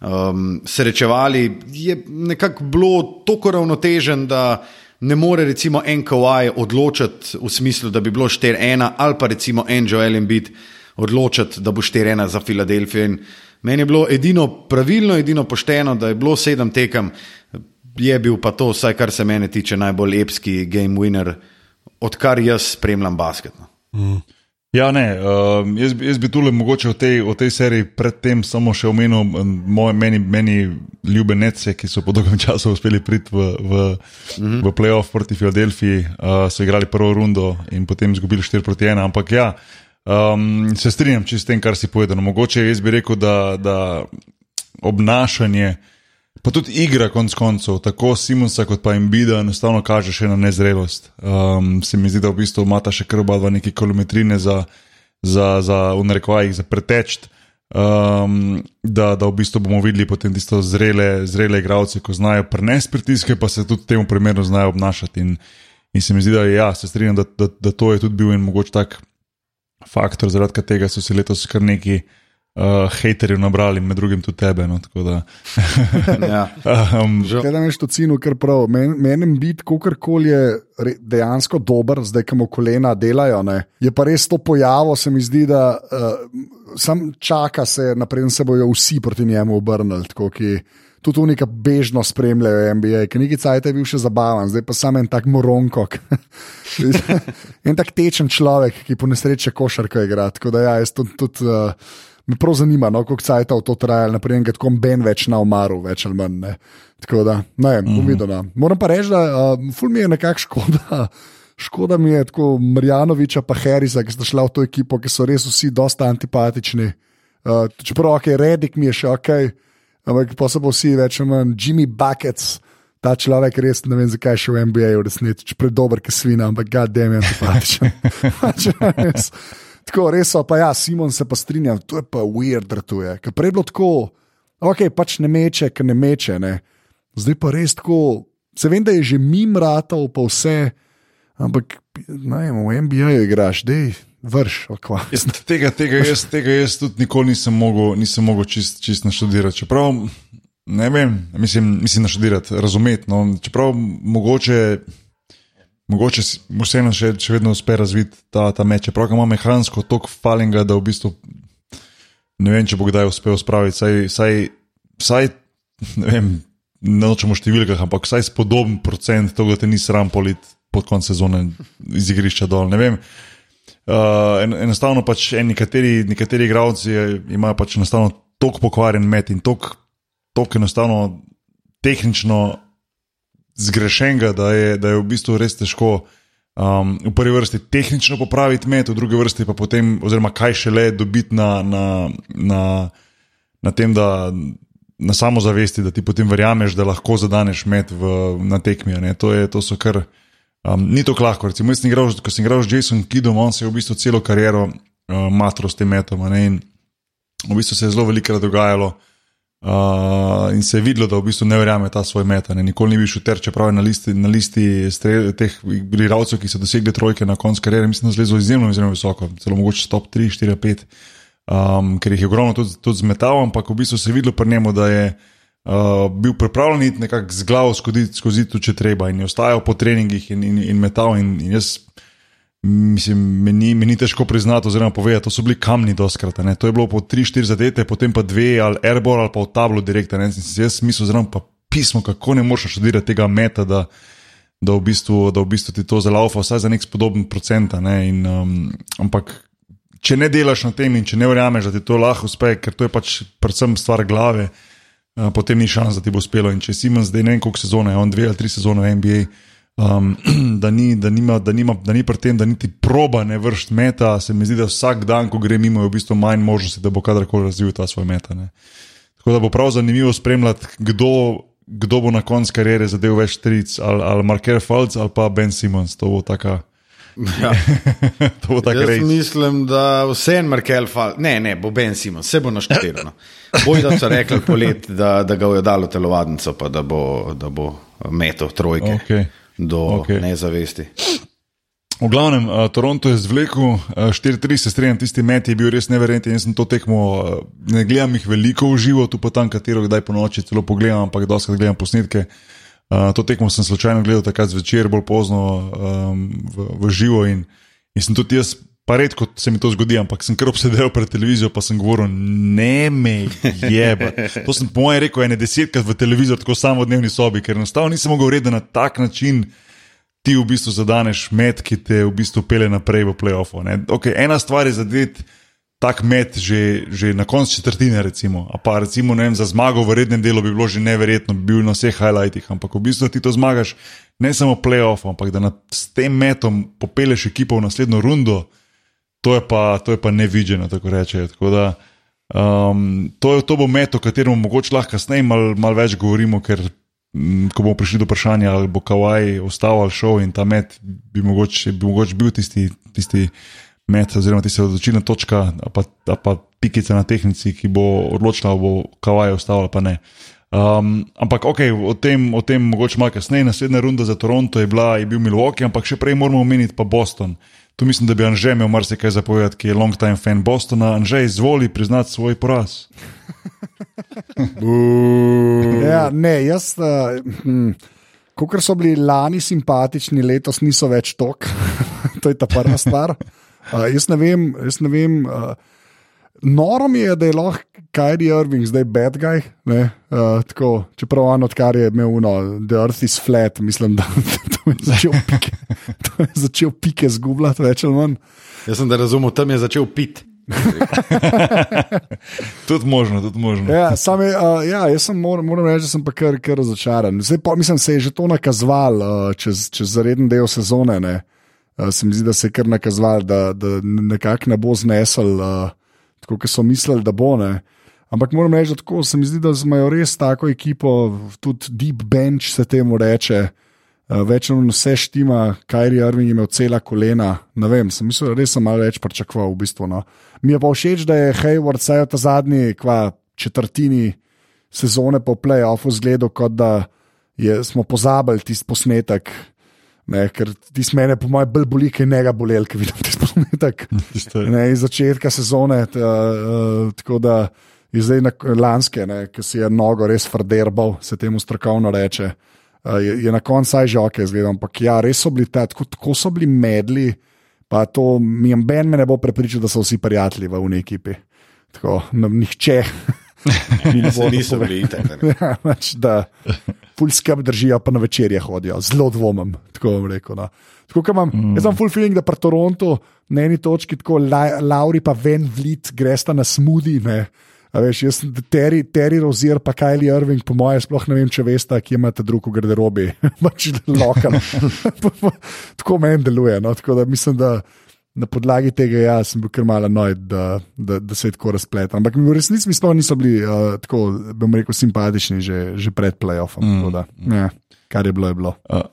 um, srečevali, je nekako bilo tako ravnotežen, da ne more recimo Kowaj odločiti v smislu, da bi bilo 4-1 ali pa recimo en Joel Embiid odločiti, da bo 4-1 za Filadelfijo. In Meni je bilo edino pravilno, edino pošteno, da je bilo sedem tekem, je bil pa to, vsaj kar se mene tiče, najbolj epski game winner, odkar jaz spremljam basket. no. Ja, ne, uh, jaz, jaz bi tule mogoče o tej, o tej seriji predtem samo še omenil moje, meni, meni ljube nece, ki so po dolgem času uspeli priti v, v, mm -hmm. v playoff proti Filadelfiji, uh, so igrali prvo rundo in potem izgubili 4 proti 1. Ampak ja, um, se strinjam čist s tem, kar si povedal. No, mogoče jaz bi rekel, da, da obnašanje. Pa tudi igra, konc koncev, tako Simonsa kot pa Embida, enostavno kaže še na nezrelost. Um, se mi zdi, da v bistvu imata še kar oba dva neke kilometrine za, za, za v narekovajih, za preteč. Um, da, da v bistvu bomo videli potem tisto zrele, zrele igralce, ko znajo prenesti pritiske, pa se tudi temu primerno znajo obnašati. In, in se mi zdi, da, ja, se strinjam, da, da, da to je tudi bil en mogoče tak faktor, zaradi katerega so se letos kar neki uh, haterjev nabrali, med drugim tudi tebe. No, tako da, Ja. um, da imaš to cino, kar prav. Men- Menim biti, kakorkoli je re- dejansko dober, zdaj, ko mu kolena delajo. Ne, je pa res to pojavo, se mi zdi, da uh, sam čaka se, naprej se bojo vsi proti njemu obrnili. Tako, ki, Tudi tu neka bežno spremljajo NBA, ki neki cajt je bil še zabaven, zdaj pa samo en tak moronko. en tak tečen človek, ki po nesreči košarko igra. Tako da ja, jaz tudi. tudi uh, Me prav zanima, no, koliko časa to traja, naprej, da tako Ben več na umaru, več ali manj. Ne. Tako da, ne vem, bom videl. no. Moram pa reči, da uh, ful mi je nekako škoda. Škoda mi je tako Marjanoviča pa Harisa, ki sta šla v to ekipo, ki so res vsi dosta antipatični. Uh, čeprav ok, Redik mi je še ok, ampak pa so pa vsi več ali manj Jimmy Buckets. Ta človek res ne vem, zakaj je še v NBA v resnici, predober, ki svina, ampak ga dem je antipatičen. Pač. Tako, res pa ja, Simon se pa strinjam, to je pa weird, da to je. Prej je bilo tako, ok, pač ne meče, ker ne meče, ne. Zdaj pa res tako, se vem, da je že mim ratov, pa vse, ampak ne vem, v NBA-ju igraš, dej, vrš. Jaz, tega, tega, jaz, tega jaz tudi nikoli nisem mogel, nisem mogel čist, čist naštudirati. Čeprav, ne vem, mislim, mislim naštudirati, razumeti. No, čeprav mogoče, mogoče mu vseeno še, še vedno uspe razviti ta, ta meč. Čeprav ga ima mehansko toliko falinga, da v bistvu ne vem, če bo kdaj uspel spraviti. Saj, saj, saj ne vem, nočemo v številkah, ampak vsaj spodoben procent tega, da te ni sram polit pod konc sezone iz igrišča dol. Ne vem. Uh, en, enostavno pač en, nekateri, nekateri igralci je- imajo pač enostavno tako pokvarjen met in tako enostavno tehnično zgrešenega, da je, da je v bistvu res težko um, v prvi vrsti tehnično popraviti met, v drugi vrsti pa potem, oziroma kaj šele dobiti na, na, na, na tem, da na samozavesti, da ti potem verjameš, da lahko zadaneš met v, na tekmi. To, je, to so kar. Um, ni to lahko. Recimo, jaz sem igral, ko sem igral z Jasonom Kidom, on se je v bistvu celo kariero uh, matro s tem metom. In v bistvu se je zelo veliko dogajalo. Uh, in se je videlo, da v bistvu ne verjame ta svoj met. a Ne. Nikoli ni bil šuter, čeprav je na listi, na listi strel, teh igralcev, ki so dosegli trojke na koncu kariere, mislim, da zlezel izjemno, izjemno visoko, celo mogoče top 3, 4, 5, um, ker jih je ogromno tudi, tudi zmetal, ampak v bistvu se je videlo pri njemu, da je uh, bil pripravljen iti nekako z glavo skozi, skozi to, če treba, in je ostajal po treningih in, in, in metal. In, in jaz, mislim, meni, meni težko priznati, oziroma povedati, to so bili kamni doskrat. ne. To je bilo po 3-4 zadete, potem pa dve ali airball ali pa v tablo direkt. In sem Jaz mislil, zelo pa pismo, kako ne moreš študirati tega meta. Da, Da v, bistvu, da v bistvu ti to zalaufa, vsaj za nek spodoben procent. Ne? In, um, ampak, če ne delaš na tem in če ne verjameš, da ti to lahko uspe, ker to je pač predvsem stvar glave, uh, potem ni šans, da ti bo uspelo. In če si imaš zdaj ne vem koliko sezone, on dve ali tri sezone v NBA, Um, da, ni, da, nima, da, nima, da ni pri tem, da niti proba ne vršiti meta, se mi zdi, da vsak dan, ko gre mimo, je v bistvu manj možnosti, da bo kadarkoli razvil ta svoj meta. Ne. Tako da bo prav zanimivo spremljati, kdo, kdo bo na koncu kariere zadev več tric, ali, ali Marker Falc ali pa Ben Simons. To bo taka. Ja. to bo taka Jaz reč. mislim, da vse en Markel fal, ne, ne, bo Ben Simon, vse bo naštevilno. Boj, da so rekli polet, da, da ga bojo dalo telovadnico, pa da bo, da bo metal trojke Okay. Do Okej. nezavesti. V glavnem, uh, Toronto je zvlekel uh, 4-3, se strinjam, tisti met je bil res neverjeten. Jaz sem to tekmo, uh, ne gledam jih veliko v živo, tu pa tam, katero kdaj po noči celo pogledam, ampak doskrat gledam posnetke. Uh, to tekmo sem slučajno gledal takrat zvečer, bolj pozno um, v, v živo in, in sem tudi jaz. Pa redko se mi to zgodi, ampak sem kar obsedel pred televizijo, pa sem govoril, ne me jebe. To sem po mojem rekel ene desetkrat v televizijo, tako samo v dnevni sobi, ker enostavno nisem mogel reči, da na tak način ti v bistvu zadaneš met, ki te v bistvu pele naprej v playoffu. Okay, ena stvar je zadeti tak met že, že na koncu četrtine, recimo, a pa recimo vem, za zmago v rednem delu bi bilo že neverjetno, bi bil na vseh highlightih, ampak v bistvu ti to zmagaš ne samo playoff, ampak da na, s tem metom popeleš ekipo v naslednjo rundo, to je pa, to je pa nevideno, tako reče. Tako da, um, to, to bo met, o katerem mogoče lahko kasneje malo mal več govorimo, ker mm, ko bomo prišli do vprašanja, ali bo Kawaj ostal ali šel in ta met bi mogoče, bi mogoče bil tisti, tisti met, oziroma tista odločilna točka, a pa, a pa pikica na tehnici, ki bo odločila, ali bo Kawaj ostal ali pa ne. Um, ampak ok, o tem, o tem mogoče malo kasneje. Naslednja runda za Toronto je, bila, je bil Milwaukee, ampak še prej moramo omeniti pa Boston. Tu mislim, da bi Anže imel marsikaj zapovedati, ki je long time fan Bostona. Anže, izvoli priznati svoj poraz. Ja, ne, jaz, uh, hm, kot so bili lani simpatični, letos niso več tok. to je ta prva stvar. Uh, jaz ne vem, jaz ne vem. Uh, Noro mi je, da je lahko Kajdi Irving zdaj bad guy. ne, Uh, tako, čeprav on odkar je imel uno, The Earth is flat, mislim, da to je začel pike, to je začel pike zgubljati, več ali manj. Jaz sem da razumel, tam je začel piti. Tudi možno, tudi možno. Ja, sam je, uh, ja, jaz sem, moram, moram reči, da sem pa kar, kar razočaran. Zdaj, pa, mislim, se je že to nakazoval uh, čez, čez zareden del sezone. Ne. Uh, se mi zdi, da se je kar nakazoval, da, da nekako ne bo znesel, uh, tako kot so mislili, da bo. Ne. Ampak moram reči, da tako, se mi zdi, da imajo res tako ekipo, tudi deep bench se temu reče. Več ali manj vse štima, Kajri Irving je imel cela kolena. Ne vem, sem mislil, da res sem malo več pričakoval. V bistvu, no. Mi je pa všeč, da je Hayward vsaj v ta zadnji kva, četrtini sezone po playoffu zgledal, kot da je, smo pozabili tisti posnetek. Ne, ker ti smene, po mojem, bolj boli, kaj njega bolel, ker vidim tisti posnetek. Tisto- Ne, iz začetka sezone, ta, uh, tako da je zdaj na lanske, ki si je nogo res frderbal, se temu strokovno reče. Uh, je, je na koncu saj že ok, zgledam, ampak ja, res so bili ta, tako, tako so bili medli, pa to mi je ben me ne bo prepričal, da so vsi prijatelji v uni ekipi. Tako, no, nihče. Ni Se niso bili itak. ne. Ja, pač, da ful skrb držijo, pa na večerje hodijo, zelo dvomim. Tako rekel. No. Tako, imam, mm. Jaz imam full feeling, da pri Torontu na eni točki tako La, Lauri pa ven vlit, gresta na smudi. Ne. A Veš, jaz sem Terry, Terry Rozier, pa Kylie Irving, po mojem, sploh ne vem, če veste, kje imate drugo garderobi. pač lokal. tako meni deluje. No? Tako da mislim, da na podlagi tega ja, sem bil kar malo noj, da, da, da se je tako razpletel. Ampak mi v resnici mi sploh niso bili uh, tako, bom rekel, simpatični že, že pred playoffom. Mm. Da, ja, kar je bilo, je bilo. Uh,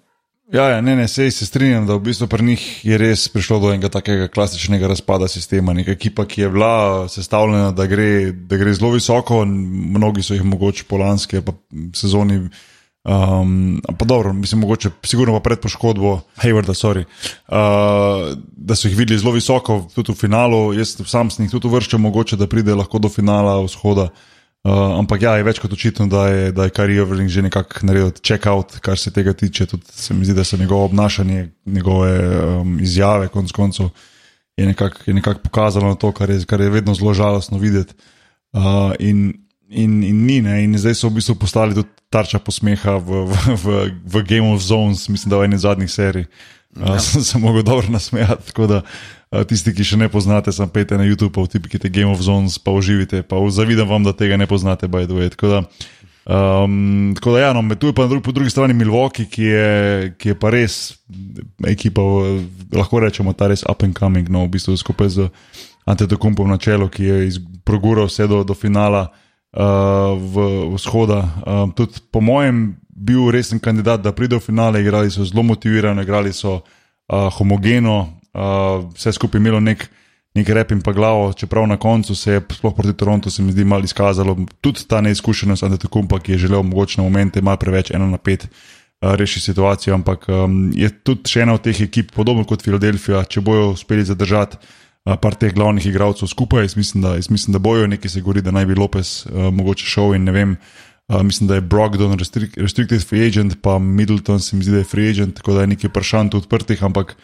ja, ja, ne, ne, sej se strinjam, da v bistvu pri njih je res prišlo do enega takega klasičnega razpada sistema. Neka ekipa, ki je bila sestavljena, da gre, da gre zelo visoko, mnogi so jih mogoče po lanski sezoni. Um, pa dobro, mislim, mogoče, sigurno pa pred poškodbo Haywarda, sorry, uh, da so jih videli zelo visoko, tudi v finalu. Jaz sam sem jih tudi uvrščal, mogoče da pride lahko do finala vzhoda. Uh, ampak ja, je več kot očitno, da je, da je Kari Irving že nekako naredil check-out, kar se tega tiče. Tudi se mi zdi, da so njegovo obnašanje, njegove um, izjave, konec koncev, je nekako nekak pokazalo na to, kar je, kar je vedno zelo žalostno videti. Uh, in, in, in ni, ne? in zdaj so v bistvu postali tudi tarča posmeha v, v, v, v Game of Zones, mislim, da v eni zadnjih serij. Uh, sem se mogel dobro nasmejati. Tako da uh, tisti, ki še ne poznate, sem pejte na YouTube, vtipkite Game of Zones, pa uživite. Pa zavidam vam, da tega ne poznate, by the way. Tako da Um, tako da, ja, no, tu je pa na drugi, po drugi strani Milwaukee, ki je, ki je pa res ekipa, v- lahko rečemo, ta res up and coming, no, v bistvu skupaj z Antetokumpom na čelu, ki je progural vse do, do finala uh, v vzhoda. Um, tudi po mojem, bil resen kandidat, da pride v finale, igrali so zelo motivirano, igrali so uh, homogeno, uh, vse skupaj imelo nek nek rep in pa glavo, čeprav na koncu se je, sploh proti Torontu, se mi zdi malo izkazalo tudi ta neizkušenost Antetokumpa, ki je želel mogoče na momente malo preveč ena na pet rešiti situacijo, ampak um, je tudi ena od teh ekip, podobno kot Filadelfija, če bojo uspeli zadržati uh, par teh glavnih igralcev skupaj, jaz mislim, da, jaz mislim, da bojo nekaj se govori, da naj bi Lopez uh, mogoče šel in ne vem. Uh, mislim, da je Brogdon restric restricted free agent, pa Middleton se mi zdi, da je free agent, tako da je nekaj vprašanj tu odprtih, ampak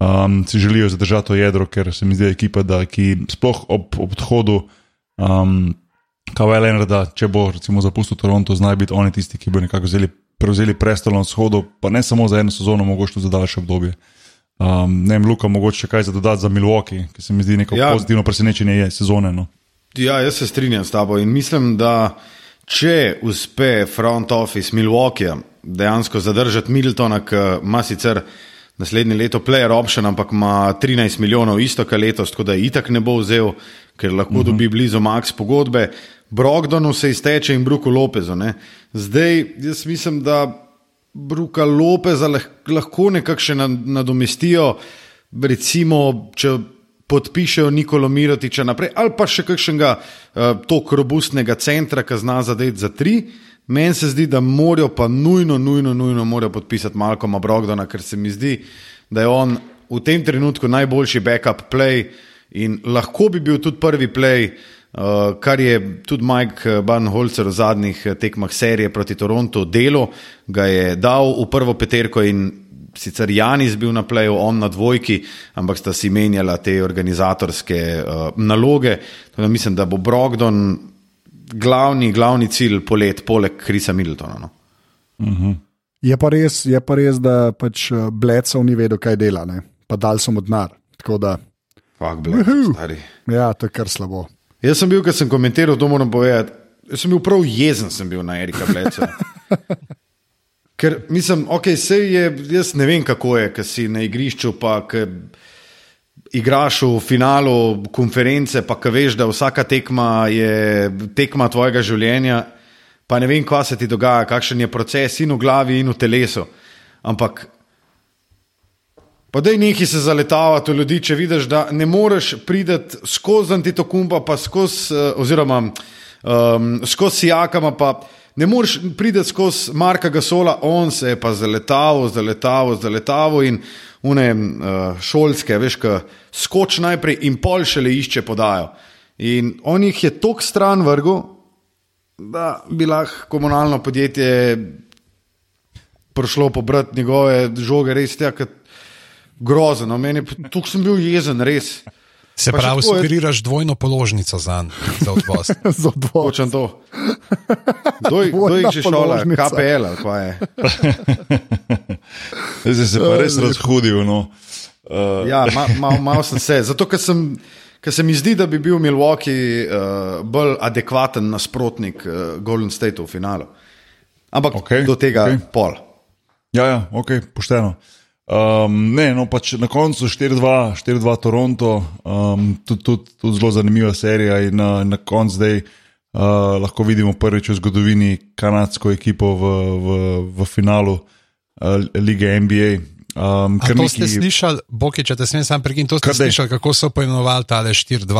um, si želijo zadržati to jedro, ker se mi zdi, da je ekipa, da, ki sploh ob, odhodu um, Kawhi Leonarda, če bo recimo zapustil Toronto, znajo biti oni tisti, ki bo nekako vzeli, prevzeli prestol na vzhodu, pa ne samo za eno sezono, mogoče tudi za daljše obdobje. Um, ne vem, Luka, mogoče kaj za dodati za Milwaukee, ki se mi zdi neko ja. Pozitivno presenečenje je sezone. No. Ja, jaz se strinjam s tabo in mislim, da če uspe front office Milwaukee dejansko zadržati Middletona, ki ima sicer naslednje leto player option, ampak ima 13 milijonov isto, kar letos, tako da itak ne bo vzel, ker lahko uh -huh. dobi blizu max pogodbe. Brogdonu se izteče in Bruku Lopezu. Ne. Zdaj, jaz mislim, da Bruka Lopeza lah, lahko nekako še nad- nadomestijo, recimo, če podpišejo Nikolo Mirotiča naprej, ali pa še kakšnega uh, tako robustnega centra, ki zna zadeti za tri. Meni se zdi, da morajo pa nujno, nujno, nujno morajo podpisati Malcolma Brogdona, ker se mi zdi, da je on v tem trenutku najboljši backup play in lahko bi bil tudi prvi play, uh, kar je tudi Mike Barnholzer v zadnjih eh, tekmah serije proti Torontu delo, ga je dal v prvo peterko in sicer Janis bil na pleju, on na dvojki, ampak sta si menjala te organizatorske uh, naloge. Tako da mislim, da bo Brogdon glavni, glavni cilj polet, poleg Krisa Middletona. No. Je pa res, je pa res da pač eh, Bledsov ni vedel, kaj dela, ne? pa dal. Tako da, Fak, bled, stari. ja, to je kar slabo. Jaz sem bil, ko sem komentiral, to moram povedati. Jaz sem bil prav jezen, sem bil na Erika Bleca. Ker mislim, ok, sej je, jaz ne vem, kako je, ker si na igrišču, pa ke igraš v finalu konference, pa ke veš, da vsaka tekma je tekma tvojega življenja, pa ne vem, kva se ti dogaja, kakšen je proces in v glavi, in v telesu. Ampak Pa da je neki se zaletavati v ljudi, če vidiš, da ne moreš priti skozi antitokumba, pa skozi, eh, oziroma um, skozi Jakama, pa ne moreš priti skozi Marka Gasola, on se je pa zaletaval, zaletaval, zaletaval in une uh, šolske, veš, ka skoč najprej in pol šele išče podajo. In on jih je tok stran vrgel, da bi lahko komunalno podjetje prišlo pobrati njegove žoge, res tja, kot grozno. Meni, tukaj sem bil jezen, res. Se Pa pravi, sugeriraš dvojno položnico za, za odvoz. Za odvod. Hočem to. Kdo je že šola? položnica. KPL ali kaj je? Zdaj si se pa res razhudil. No. Uh, Ja, malo ma, mal sem se. Zato, ker sem. Ker se mi zdi, da bi bil Milwaukee uh, bolj adekvaten nasprotnik uh, Golden State v finalu. Ampak okay, do tega okay. pol. Ja, ja, ok, pošteno. Um, ne, no, pač na koncu 4-2, 4-2 Toronto, um, tudi, tudi, tudi zelo zanimiva serija. In na, na koncu zdaj uh, lahko vidimo prvič v zgodovini kanadsko ekipo v, v, v finalu uh, lige NBA. Um, A to ste slišali, Boki, če te smem sam prekiniti, to ste Kar daj. slišali, kako so poimenovali tale 4-2.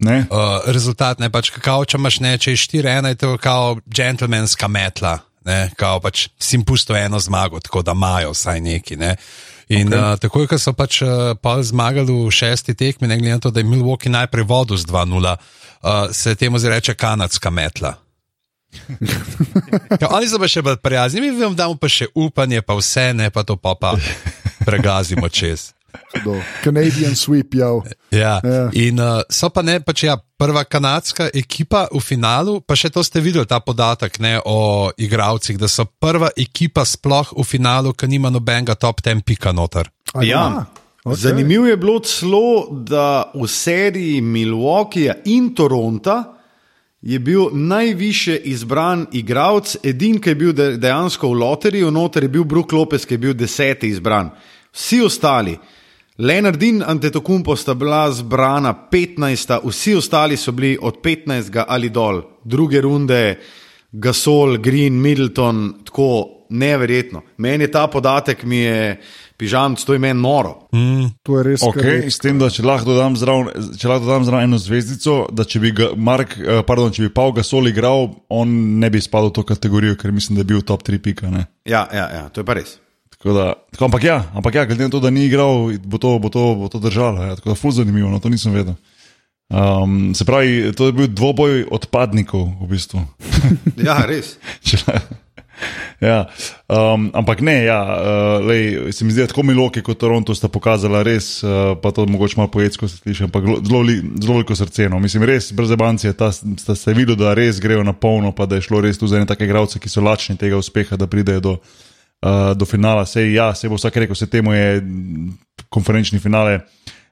Ne? Uh, rezultat ne pač, kako če imaš ne, če je 4-1, je to kao džentlmenska metla. Ne, kao pač si jim pusto eno zmago, tako da imajo vsaj neki. Ne. In okay. uh, takoj, ko so pač uh, pol zmagali v šesti tekmi, ne glede na to, da je Milwaukee najprej vodil z 2-0, uh, se temu zdaj reče kanadska metla. ja, oni so pa še bolj prijazni, mi vam damo pa še upanje, pa vse, ne pa to pa, pa pregazimo čez. Do. Canadian sweep, ja. Ja. Ja. In uh, so pa ne, pač ja, prva kanadska ekipa v finalu, pa še to ste videli, ta podatek ne, o igravcih, da so prva ekipa sploh v finalu, ki nima nobenega top 10 pika noter. A Ja. ok. Okay. Zanimivo je bilo celo, da v seriji Milwaukeeja in Toronta je bil najviše izbran igralec, edini, ki je bil de- dejansko v loteriji, noter je bil Brook Lopez, ki je bil deseti izbran. Vsi ostali, Leonard in Antetokumpo sta bila zbrana 15, vsi ostali so bili od 15 ali dol, druge runde, Gasol, Green, Middleton, tako neverjetno. Meni je ta podatek, mi je pižam, to je meni noro. To je res. kar Okay, je- s tem, da če lahko dodam zraven, če lahko dodam zraven eno zvezdico, da če bi, ga, Mark, eh, pardon, če bi Paul Gasol igral, on ne bi spadal v to kategorijo, ker mislim, da je bil top 3 pika. Ne? Ja, ja, ja, to je pa res. Tako da, tako, ampak ja, ampak ja, glede na to, da ni igral, bo to, bo to, bo to držalo. Ja, tako da, ful zanimivo, no, to nisem vedel. Um, se pravi, to je bil dvoboj odpadnikov, v bistvu. Ja, res. Ja, um, ampak ne, ja, uh, lej, se mi zdi, da tako Miloki kot Toronto sta pokazala res, uh, pa to mogoče malo poetsko se sliši, ampak zelo- zelo li- zelo veliko srce. No. Mislim, res brez bancije, ta sta se videli, da res grejo na polno, pa da je šlo res tu za ene take igralce, ki so lačni tega uspeha, da pridejo do, uh, do finala. Sej, ja, se bo vsak rekel, se temu je konferenčni finale.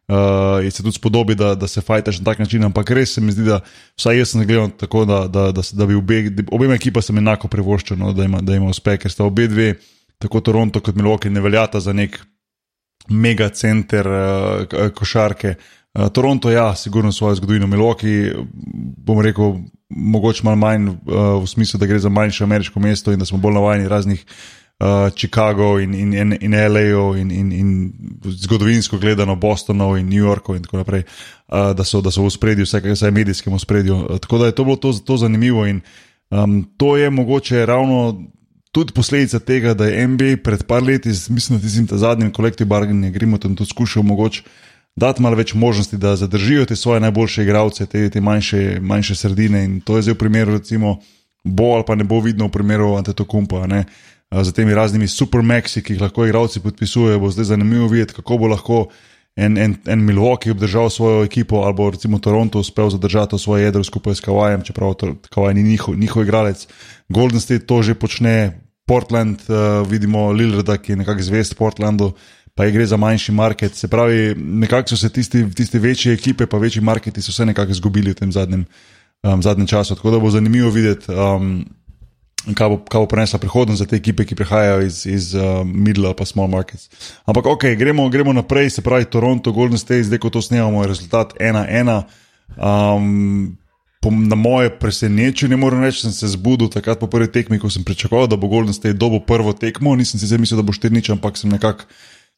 Uh, in se tudi spodobi, da, da se fajtaš na tak način, ampak res se mi zdi, da vsaj jaz sem gledal tako, da, da, da, da bi obe, obema ekipa sem enako privoščil, no, da, ima, da ima uspeh, ker sta obe dve, tako Toronto kot Milwaukee, ne veljata za nek mega center uh, košarke. Uh, Toronto, ja, sigurno svojo zgodovino, Milwaukee, bom rekel, mogoče malo manj uh, v smislu, da gre za manjše ameriško mesto in da smo bolj navajeni raznih uh, Chicago in, in, in, in LA-ov in, in, in zgodovinsko gledano Bostonov in New Yorkov in tako naprej, uh, da so, da so v spredju, vsaj, vsaj medijskem spredju. Uh, tako da je to bilo to, to zanimivo in um, to je mogoče ravno tudi posledica tega, da je NBA pred par leti, z- mislim, da tistim ta zadnjim kolektivnim barganjem, gremo tam tudi skušal mogoče. Dati malo več možnosti, da zadržijo te svoje najboljše igralce, te, te manjše, manjše sredine. In to je zdaj v primeru, recimo, bo ali pa ne bo vidno v primeru Antetokumpa. Za temi raznimi supermaxi, ki jih lahko igralci podpisujejo, bo zdaj zanimivo videti, kako bo lahko en, en, en Milwaukee obdržal svojo ekipo, ali bo recimo Toronto uspel zadržati svoje jedro skupaj s Kawajem, čeprav to- Kawaj ni njihov, njihov igralec. Golden State to že počne, Portland, uh, vidimo Lillarda, ki je nekako zvest Portlandu, pa je gre za manjši market. Se pravi, nekako so se tisti, tiste večje ekipe, pa večji marketi so se nekako izgubili v tem zadnjem, um, zadnjem času. Tako da bo zanimivo videti. Um, kaj bo, kaj bo prinesla prihodnost za te ekipe, ki prihajajo iz, iz uh, middle pa small markets. Ampak ok, gremo, gremo naprej, se pravi Toronto, Golden State, zdaj ko to snemamo, je rezultat 1-1. Um, po, na moje presenečenje, moram reči, sem se zbudil takrat po prvi tekmi, ko sem pričakoval, da bo Golden State dobil prvo tekmo. Nisem si zdaj mislil, da bo 4-0, ampak sem nekako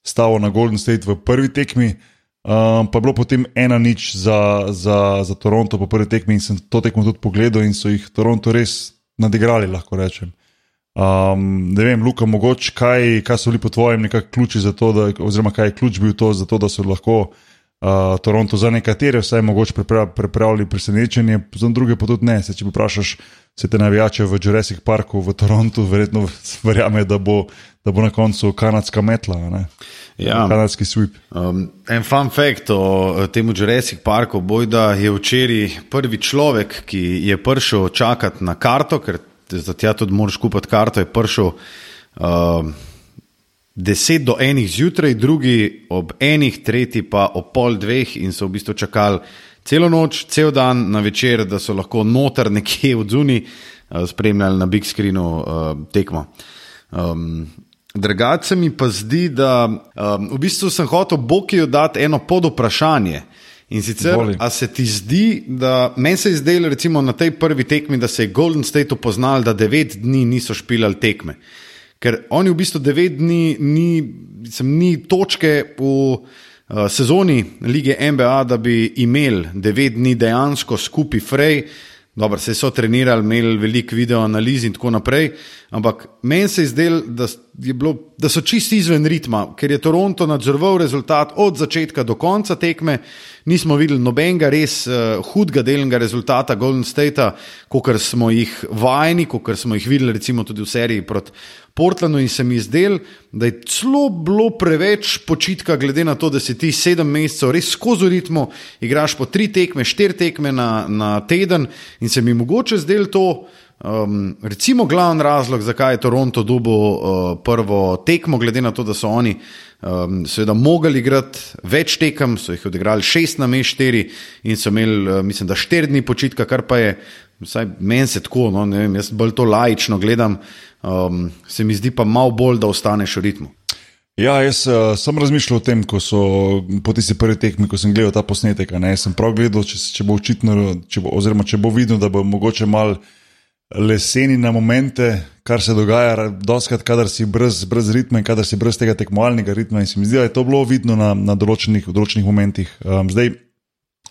stavil na Golden State v prvi tekmi. Um, pa je bilo potem ena nič za, za, za Toronto po prvi tekmi in sem to tekmo tudi pogledal in so jih Toronto res nadigrali, lahko rečem. Um, ne vem, Luka, mogoče kaj, kaj so bili po tvojem nekakšni ključi za to, da, oziroma kaj je ključ bil to, to, da so lahko uh, Toronto za nekatere vsaj mogoče prepra- pripravili presenečenje, za druge pa tudi ne. Se, če vprašaš vse te navijače v Jurassic Parku v Torontu, verjetno verjame, da bo, da bo na koncu kanadska metla, ne? Ja. kanadski sweep. Um, en fun fact o tem Jurassic Parku, boj da je včeraj prvi človek, ki je prišel čakati na karto, ker za tja tudi moraš kupiti karto, je prišel um, 10 do 1 zjutraj, drugi ob 1, tretji pa ob pol dveh in so v bistvu čakali celo noč, cel dan na večer, da so lahko noter nekje v zuni uh, spremljali na big screenu uh, tekmo. Um, Drugače mi pa zdi, da um, v bistvu sem hotel Bokiju dati eno pod vprašanje. In sicer, Izvoli. a se ti zdi, da meni se je zdelo, recimo na tej prvi tekmi, da se je Golden State poznal, da devet dni niso špilali tekme. Ker oni v bistvu devet dni ni, sem, ni točke v uh, sezoni lige NBA, da bi imeli devet dni dejansko skupaj frej. Dobro, se so trenirali, imeli veliko video analiz in tako naprej, ampak meni se je zdelo, da, bilo, da so čisti izven ritma, ker je Toronto nadzoroval rezultat od začetka do konca tekme. Nismo videli nobenega res uh, hudega delnega rezultata Golden Statea, kot smo jih vajeni, kot smo jih videli recimo tudi v seriji proti Portlandu in se mi je zdel, da je celo bilo preveč počitka, glede na to, da si ti sedem mesecev res skozi ritmo, igraš po tri tekme, štiri tekme na, na teden in se mi mogoče zdel to Um, recimo, glavni razlog, zakaj je Toronto dobil uh, prvo tekmo, glede na to, da so oni um, seveda mogli igrati več tekem, so jih odigrali šest na meš štiri in so imeli, uh, mislim, da štiri dni počitka, kar pa je, vsaj meni se tako, no, ne vem, jaz bolj to lajično gledam, um, se mi zdi pa malo bolj, da ostaneš v ritmu. Ja, jaz uh, sem razmišljal o tem, ko so po tisti prvi tekmi, ko sem gledal ta posnetek. Ne, sem prav gledal, če, če bo očitno, če bo, oziroma če bo vidno, da bo mogoče malo leseni na momente, kar se dogaja, doskrat, kadar si brez, brez ritma in kadar si brez tega tekmovalnega ritma. In se mi zdi, da je to bilo vidno na, na določenih, določenih momentih. Um, zdaj,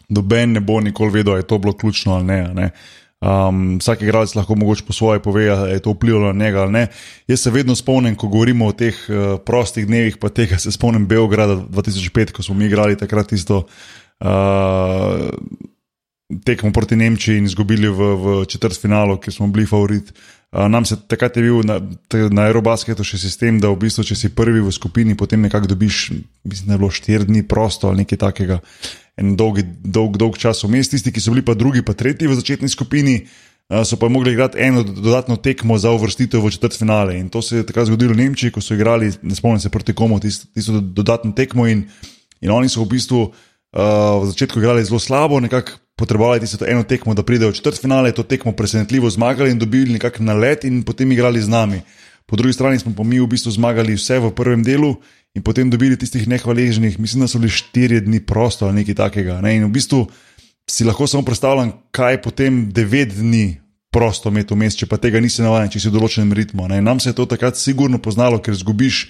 noben ne bo nikoli vedel, ali je to bilo ključno ali ne. ne. Um, vsak igralec lahko mogoče po svoje pove, da je to vplivalo na njega ali ne. Jaz se vedno spomnim, ko govorimo o teh uh, prostih dnevih, pa tega se spomnim Beograda 2005, ko smo mi igrali takrat isto. Uh, tekmo proti Nemčiji in izgubili v, v četrtfinalu, ki smo bili favorit. Nam se takrat je bil na, na Aerobasketu še sistem, da v bistvu, če si prvi v skupini, potem nekako dobiš, mislim, da je bilo štiri dni prosto ali nekaj takega, en dolg, dolg, dolg čas vmes. Tisti, ki so bili pa drugi, pa tretji v začetni skupini, so pa mogli igrati eno dodatno tekmo za uvrstitev v četrtfinale. In to se je takrat zgodilo v Nemčiji, ko so igrali, ne spomnim se proti komu, tisto, tisto dodatno tekmo in, in oni so v bistvu uh, v začetku igrali zelo slabo, nekako potrebovali tisto eno tekmo, da pridejo v četrtfinale, to tekmo presenetljivo zmagali in dobili nekakšen nalet in potem igrali z nami. Po drugi strani smo pa mi v bistvu zmagali vse v prvem delu in potem dobili tistih nehvaležnih, mislim, da so bili štiri dni prosto ali nekaj takega. Ne? In v bistvu si lahko samo predstavljam, kaj je potem devet dni prosto imeti vmes, če pa tega nisi navaden, če si v določenem ritmu. Ne? Nam se je to takrat sigurno poznalo, ker zgubiš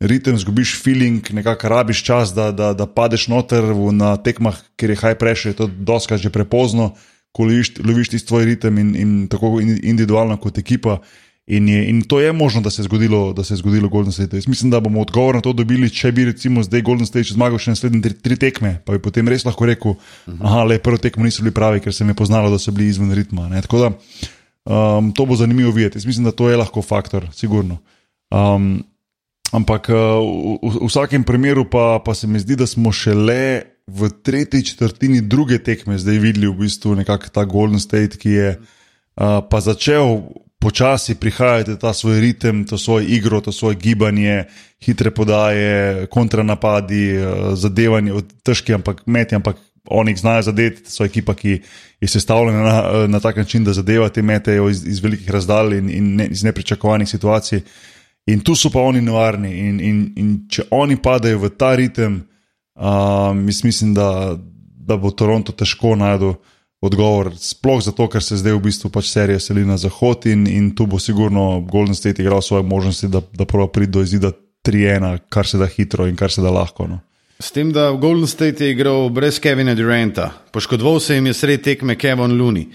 ritem, zgubiš feeling, nekako rabiš čas, da, da, da padeš noter na tekmah, ker je high pressure, je to doskrat že prepozno, ko loviš, loviš ti svoj ritem in, in tako individualno kot ekipa. In, je, in to je možno, da se je zgodilo, da se je zgodilo Golden State. Jaz mislim, da bomo odgovor na to dobili, če bi recimo zdaj Golden State zmagal še naslednje tri, tri tekme, pa bi potem res lahko rekel, da le prvo tekmo niso bili pravi, ker se mi je poznalo, da so bili izven ritma. Ne? Tako da um, to bo zanimivo videti. Jaz mislim, da to je lahko faktor, sigurno. Um, Ampak eh, v, v vsakem primeru pa, pa se mi zdi, da smo šele v tretji četrtini druge tekme zdaj videli v bistvu nekako ta Golden State, ki je uh, pa začel počasi prihajati ta svoj ritem, to svoje igro, to svoje gibanje, hitre podaje, kontranapadi, uh, zadevanje, težki, ampak meti, ampak oni jih znajo zadeti, so ekipa, ki je sestavljena na, na tak način, da zadeva te metejo iz, iz velikih razdalj in, in ne, iz nepričakovanih situacij. In tu so pa oni nevarni. In, in, in če oni padejo v ta ritem, uh, mislim, da, da bo Toronto težko najti odgovor. Sploh zato, ker se zdaj v bistvu pač serija seli na zahod in, in tu bo sigurno Golden State igral svoje možnosti, da, da prvo pride do izida 3-1, kar se da hitro in kar se da lahko. No. S tem, da Golden State je igral brez Kevina Duranta, poškodoval se jim je sred tekme Kevin Looney.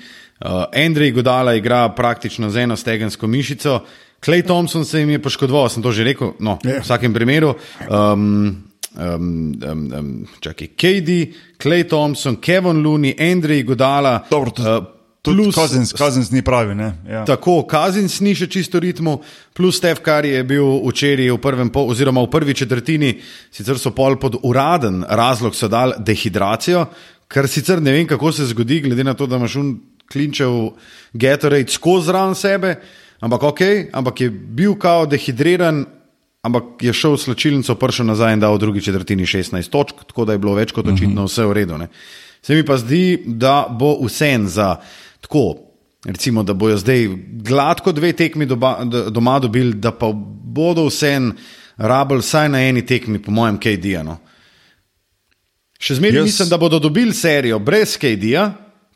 Uh, Andrej Godala igra praktično z eno stegensko mišico, Klej Thompson se jim je poškodoval, sem to že rekel, no, yeah. v vsakem primeru. Um, Um, um, um, čakaj, KD, Klej Thompson, Kevin Looney, Andrej Godala. Dobro, to, uh, plus Kazins, Kazins ni pravi. Ja. Tako, Kazins ni še čisto ritmu, plus Stef, kar je bil včeraj v prvem, po, oziroma v prvi četrtini, sicer so pol pod uraden razlog, so dal dehidracijo, kar sicer ne vem, kako se zgodi, glede na to, da imaš un klinčev Gatorade skozi ran sebe. Ampak ok, ampak je bil kao dehidriran, ampak je šel v slčilnico, prišel nazaj in dal v drugi četrtini 16 točk, tako da je bilo več kot očitno vse v redu. Ne. Se mi pa zdi, da bo vse en za tako. Recimo, da bojo zdaj gladko dve tekmi doba, doma dobili, da pa bodo vse en rabljali vsaj na eni tekmi, po mojem, KD-ju. Še zmeraj yes. mislim, da bodo dobili serijo brez KD-ja,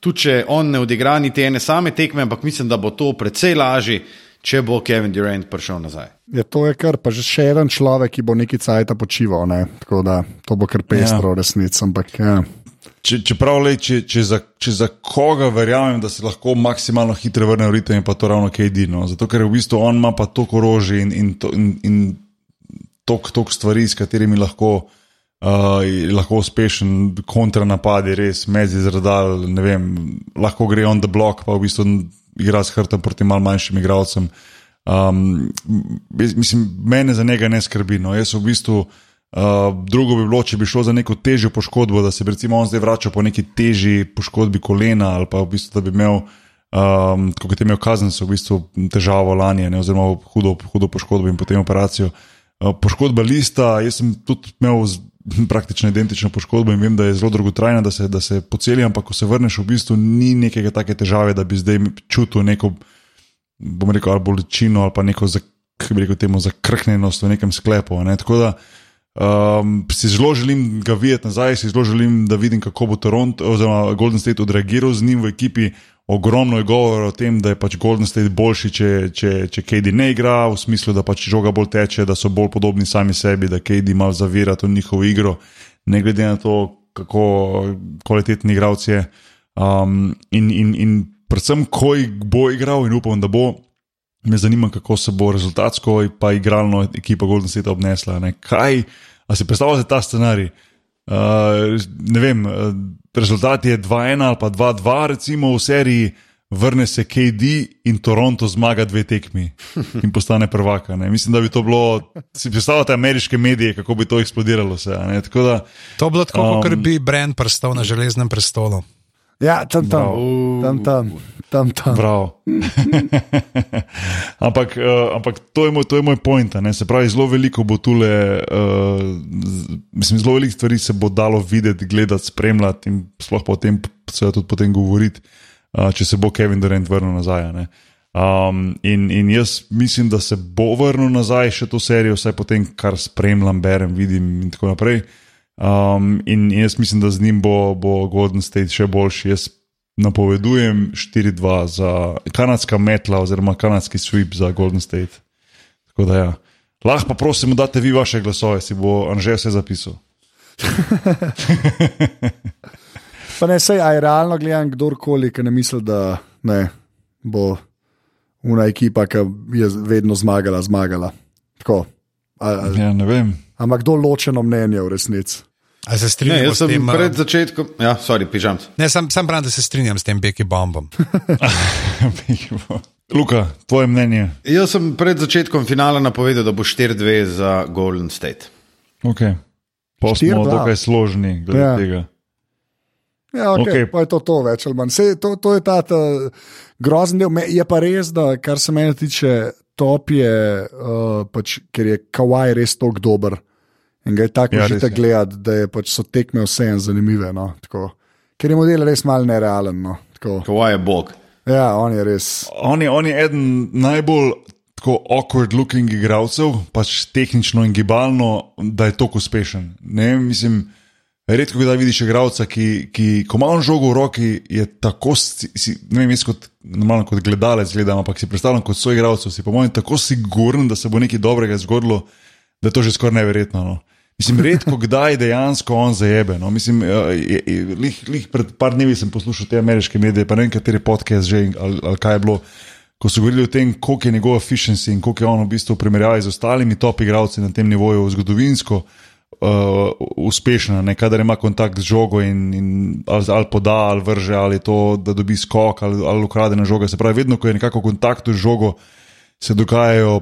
tudi če on ne odigra niti ene same tekme, ampak mislim, da bo to precej lažje, če bo Kevin Durant prišel nazaj. Ja, to je kar, pa že še en človek, ki bo neki cajt počival, ne? tako da to bo kar pestro, ja. resnic. Ampak, ja. Če, čeprav, le, če, če, za, če za koga verjamem, da se lahko maksimalno hitro vrne v ritem, pa to ravno KD. No? Zato, ker v bistvu on ima pa toliko orožja in, in, in, in toliko stvari, s katerimi lahko uh, lahko uspešen kontranapadi, res mezi zradal, ne vem, lahko gre on the block, pa v bistvu igra s hrtom proti mal manjšim igralcem. Um, mislim, mene za njega ne skrbi. No. Jaz v bistvu, uh, drugo bi bilo, če bi šlo za neko težjo poškodbo, da se bi recimo on zdaj vračal po neki težji poškodbi kolena ali pa v bistvu, da bi imel. Um, kot je imel kazen, so v bistvu težavo lani, ne, oziroma hudo, hudo poškodbo in potem operacijo. Uh, poškodba lista, jaz sem tudi imel praktično identično poškodbo in vem, da je zelo dolgotrajna, da da se poceli, ampak ko se vrneš, v bistvu ni nekega take težave, da bi zdaj čutil neko, bom rekel, ali bolečino ali pa neko, kako bi rekel, temu zakrhnjenost v nekem sklepu. Ne. Tako da um, si zelo želim ga videti nazaj, si zelo želim, da vidim, kako bo Toronto oziroma Golden State odreagiral z njim v ekipi. Ogromno je govora o tem, da je pač Golden State boljši, če, če, če KD ne igra, v smislu, da pač žoga bolj teče, da so bolj podobni sami sebi, da KD malo zavira to njihovo igro, ne glede na to, kako kvalitetni igralec je. Um, in, in, in predvsem, ko bo igral, in upam, da bo, me zanima, kako se bo rezultatsko in pa igralno ekipa Golden State obnesla. Ne? Kaj, a si predstavljate ta scenarij? Uh, ne vem, uh, rezultat je 2-1 ali pa 2-2, recimo v seriji, vrne se KD in Toronto zmaga dve tekmi in postane prvaka. Ne? Mislim, da bi to bilo, si predstavljate ameriške medije, kako bi to eksplodiralo. Se, da, to bi bilo tako, um, kot bi Brend prstal na železnem prestolu. Ja, tam tam, tam tam. tam, tam. ampak, uh, ampak to je moj, to je moj point. Ne? Se pravi, zelo veliko bo tule, uh, mislim, zelo veliko stvari se bo dalo videti, gledati, spremljati in sploh pa o tem, seveda tudi potem govoriti, uh, če se bo Kevin Durant vrnil nazaj. Um, in, in jaz mislim, da se bo vrnil nazaj še to serijo, vsaj potem, kar spremljam, berem, vidim in tako naprej. Um, in, jaz mislim, da z njim bo, bo Golden State še boljši. Jaz napovedujem 4-2 za kanadska metla oziroma kanadski sweep za Golden State. Tako da ja. Lahko pa prosim, da te vi vaše glasove, si bo Anže vse zapisal. pa ne sej, aj realno gledam, kdorkoli, ki ne misli, da ne, bo una ekipa, ki je vedno zmagala, zmagala. Tako. A, a, ja, ne vem. Ampak kdo ločeno mnenje v resnici? A se strinjam s tem? Pred začetkom, ja, sorry, pižam. Ne, sam, sam pravim, da se strinjam s tem Beki bombom. Luka, tvoje mnenje? Jaz sem pred začetkom finala napovedal, da bo 4-2 za Golden State. Ok, pa smo dokaj složni glede ja. tega. Ja, okay, okay. Pa je to to več ali manj. Sej, to, to je ta, ta grozen del. Je pa res, da kar se mene tiče, top je, uh, pač, ker je Kawaj res tako dober. In ga je tako ja, že tako gledati, da je pač so tekme vse en zanimive. No? Ker je model res mal nerealen. No? Kawaj je bog. Ja, on je res. On je, on je eden najbolj tako awkward looking igralcev, pač tehnično in gibalno, da je tako uspešen. Ne, mislim, redko kdaj vidiš igralca, ki, ki ko ima žogo v roki, je tako, si, ne vem, jaz kot, normalno kot gledalec gledam, ampak si predstavljam kot svoj igralcev, si po mojem tako siguren, da se bo nekaj dobrega zgodilo, da je to že skoraj neverjetno. No. Mislim, redko kdaj dejansko on zajebe. No. Mislim, je, je, lih, lih pred par dnevi sem poslušal te ameriške medije, pa ne vem, kateri podcast že ali, ali kaj je bilo. Ko so govorili o tem, koliko je njegova efficiency in koliko je on v bistvu v primerjavi z ostalimi top igralci na tem nivoju zgodovinsko uh, uspešna, ne kadar ima kontakt z žogo in, in ali, ali poda, ali vrže, ali to, da dobi skok, ali, ali ukrade na žogo. Se pravi, vedno, ko je nekako v kontaktu z žogo, se dogajajo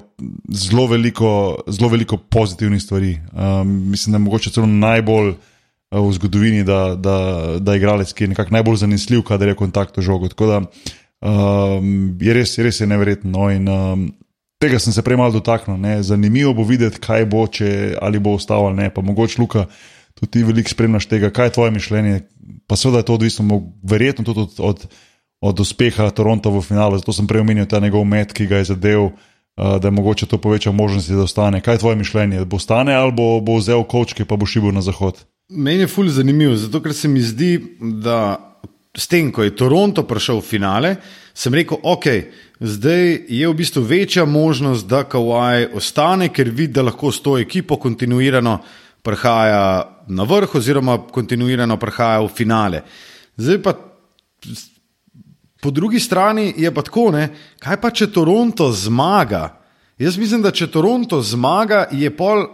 zelo veliko, zelo veliko pozitivnih stvari. Um, mislim, da je mogoče celo najbolj uh, v zgodovini, da, da, da je igralec, ki je nekako najbolj zanesljiv, kadar je v kontaktu z žogo. Tako da um, je res, res je neverjetno. No, in, um, Tega sem se prej malo dotaknil. Ne. Zanimivo bo videti, kaj bo, če ali bo ostal ali ne. Pa mogoče, Luka, tudi ti veliko spremljaš tega, kaj je tvoje mišljenje. Pa seveda je to odvisno, verjetno tudi od, od, od uspeha Toronto v finalu. Zato sem prej omenil ta njegov met, ki ga je zadev, da je mogoče to poveča možnosti, da ostane. Kaj je tvoje mišljenje? Bo ostane ali bo, bo vzel kočke, pa bo šibil na zahod? Meni je fully zanimivo, zato ker se mi zdi, da s tem, ko je Toronto prišel v finale, sem rekel, ok. Zdaj je v bistvu večja možnost, da Kawaj ostane, ker vidi, da lahko s to ekipo kontinuirano prihaja na vrh, oziroma kontinuirano prihaja v finale. Zdaj pa po drugi strani je pa tako, ne? kaj pa če Toronto zmaga? Jaz mislim, da če Toronto zmaga, je pol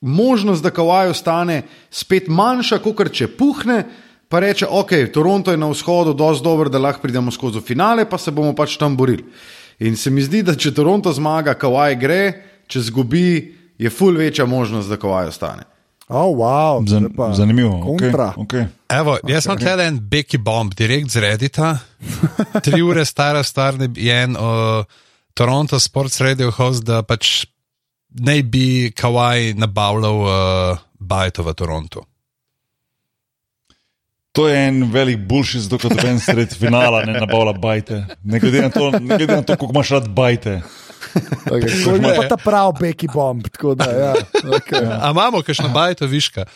možnost, da Kawaj ostane spet manjša, kot če puhne. Pa reče, ok, Toronto je na vzhodu dovolj dober, da lahko pridemo skozi finale, pa se bomo pač tam borili. In se mi zdi, da če Toronto zmaga, Kawaj gre, če zgubi, je ful večja možnost, da Kawaj ostane. Oh, wow, Zan, pa zanimivo. Kontra. Okay, okay. Evo, okay. Jaz sem okay. gledal en Becky Bomb, direkt z Reddita. Tri ure stara stvar je en uh, Toronto Sports Radio host, da pač naj bi Kawaj nabavljal uh, bajto v Torontu. To je en velik bullshit, zato kot en sred finala ne nabavlja bajte. Ne glede na to, ne glede na to koliko imaš rad bajte. Okay, to je pa ta pravi Becky Bomb. tako Da, ja, okay. A imamo kakšno bajto viška?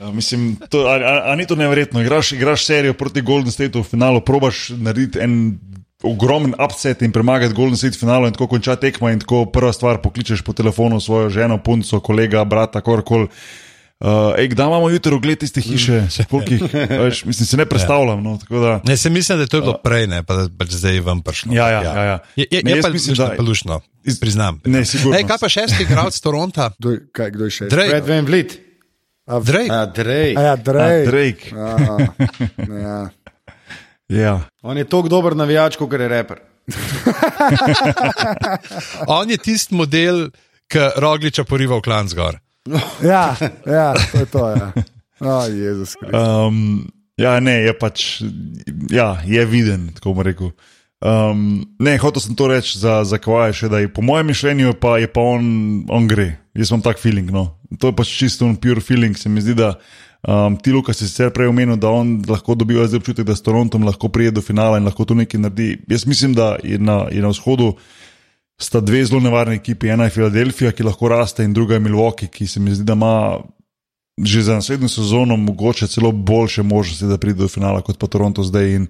Ja, mislim, to, a, a, a ni to nevrjetno? Igraš, igraš serijo proti Golden Stateu v finalu, probaš narediti en ogromen upset in premagati Golden State v finalu, in tako konča tekma. In tako prva stvar pokličeš po telefonu svojo ženo, punco, kolega, brata, kakorkoli. Uh, ej, kdaj imamo jutro ogled tiste hiše, kolikih, veš, mislim, se ne predstavljam. No, tako da, Ne, se mislim, da je to bilo prej, ne, pa da pač zdaj vam prišlo. Ja, ja, ja, ja. Je, je, Ne, je jaz pa mislim, da- pa lušno, Iz- priznam. Ne, sigurno. Ej, kaj pa šesti igralec Toronta? Kdo, je- kaj, kdo je še? Drake. Red Van Vliet. Drake. A, Drake. A ja, A, Drake. Drake. Aha, ja. Ja. On je tako dober navijač, kot je reper. On je tisti model, ki Rogliča poriva v klan zgor. Ja, ja, to je to. Ja. Oh, Jezus Kristus. Um, ja, ne, je pač, ja, je viden, tako bom rekel. Um, ne, hotel sem to reči za, za Kvaja, še da je po mojem mišljenju, pa je pa on, on gre. Jaz imam tak feeling. No. To je pač čisto un pure feeling. Se mi zdi, da um, ti, Luka, si sicer prej omenil, da on lahko dobiva zdaj občutek, da s Torontom lahko prije do finala in lahko tu nekaj naredi. Jaz mislim, da je na, je na vzhodu sta dve zelo nevarni ekipi. Ena je Filadelfija, ki lahko raste, in druga je Milwaukee, ki se mi zdi, da ima že za naslednjo sezono mogoče celo boljše možnosti, da pride do finala kot pa Toronto zdaj. In,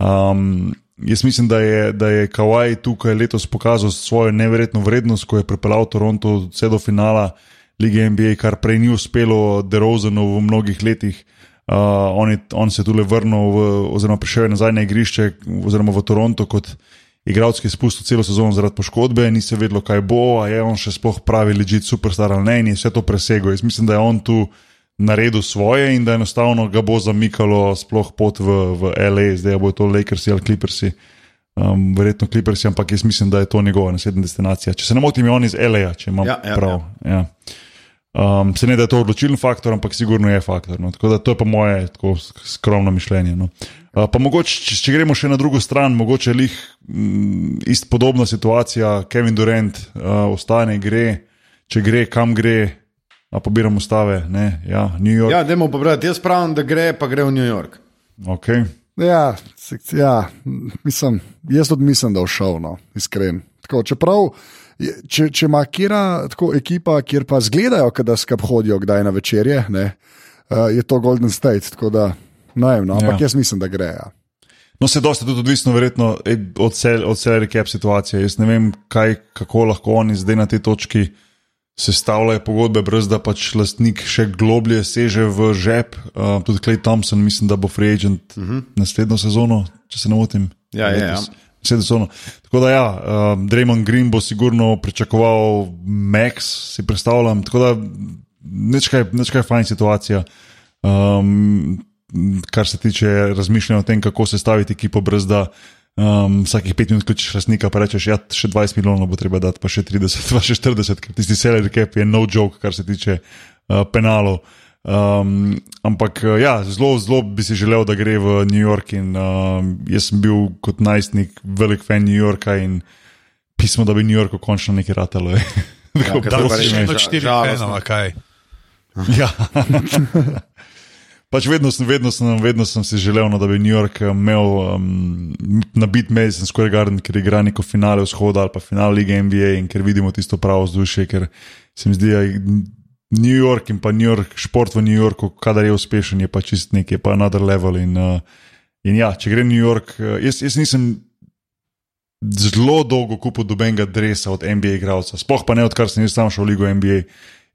um, jaz mislim, da je, da je Kawaj tukaj letos pokazal svojo neverjetno vrednost, ko je pripeljal Toronto vse do finala lige NBA, kar prej ni uspelo Derozanu v mnogih letih. Uh, on, je, on se je tukaj vrnil, v, oziroma prišel je nazaj na igrišče, oziroma v Toronto kot igralec, ki je spustil celo sezono zaradi poškodbe, ni se vedelo, kaj bo, a je on še sploh pravi ležit superstar ali ne, in je vse to presegel. Jaz mislim, da je on tu naredil svoje in da enostavno ga bo zamikalo sploh pot v, v LA, zdaj bo to Lakersi ali Clippersi. Um, verjetno Clippersi, ampak jaz mislim, da je to njegova naslednja destinacija. Če se ne motim, je on iz LA, če imam Ja, ja, prav. Ja. Um, se ne da je to odločilen faktor, ampak sigurno je faktor. No. Tako da to je pa moje skromno mišljenje. No. Uh, pa mogoče, če, če gremo še na drugo stran, mogoče lih mm, ist podobna situacija, Kevin Durant uh, ostane, gre, če gre, kam gre, a pobiramo stave, ne, ja, New York. Ja, dajmo pobrati. Jaz pravim, da gre, pa gre v New York. Okay. Ja, ja mislim, jaz tudi mislim, da je šel, no, iskren. Tako, čeprav, je- če, če ima kjera tako ekipa, kjer pa zgledajo, da skup hodijo kdaj na večerje, ne, uh, je to Golden State. Tako da, ne vem, no, ampak Ja. ja. jaz mislim, da gre. Ja. No, se dosta tudi odvisno, verjetno, od cel- od cele recap situacije. Jaz ne vem, kaj, kako lahko oni zdaj na tej točki sestavljajo pogodbe, brez da pač lastnik še globlje seže v žep. Uh, tudi Clay Thompson, mislim, da bo free agent uh -huh. naslednjo sezono, če se ne motim. Ja, ja, ja. Sezono. Tako da, ja, um, Draymond Green bo sigurno pričakoval Max, si predstavljam. Tako da, nečkaj, nečkaj fajn situacija. Um, kar se tiče razmišljanja o tem, kako sestaviti ekipo, brez da um, vsakih pet minut kličeš lastnika, pa rečeš, ja, še 20 milijonov bo treba dati, pa še 30, pa še 40, ker tisti salary cap je no joke, kar se tiče uh, penalov. Um, ampak uh, ja, zelo, zelo bi si želel, da gre v New York. In, um, jaz sem bil kot najstnik velik fan New Yorka in pismo, da bi New Yorku končno nekaj ratalo. Tako, ker to prosim, pa res ne. je. Do štirih žalostno. penov, a kaj. Ja. Pač vedno sem, vedno, sem, vedno sem si želel, no, da bi New York eh, imel um, nabit Madison Square Garden, ker igra neko finale vzhoda ali pa finale lige NBA in ker vidimo tisto pravo vzdušje, ker se mi zdi, da New York in pa New York, šport v New Yorku, kadar je uspešen, je pa čist nekaj, pa another level. In, uh, in ja, če gre New York, uh, jaz, jaz nisem. Zelo dolgo kupil dobenega dresa od NBA igralca, sploh pa ne odkar sem jaz sam šel v Ligo NBA.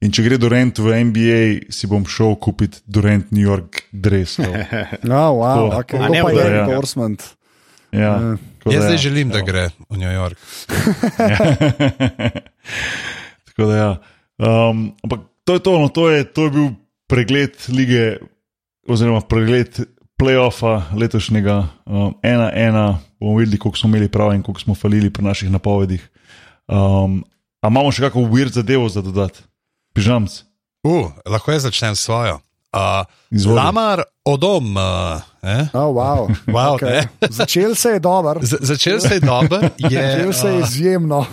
In če gre Durant v NBA, si bom šel kupiti Durant New York dres. evo. No, wow, Tako. okay. To ne pa je ja. endorsement. Ja, tako Jaz da zdaj ja. želim, da gre v New York. Tako da ja. Um, ampak to je to, no, to je, to je bil pregled lige, oziroma pregled playoffa letošnjega, um, ena, ena, bomo videli, koliko smo imeli prav in koliko smo falili pri naših napovedih. Um, a imamo še kakšno weird zadevo za dodati? Pižamc. Uh, lahko jaz začnem s svojo. Uh, Izvoli. Lamar odom. Uh, eh? Oh, wow. Wow, okay. Začel se je dobro, Začel se je dobro, je, začel se je izjemno.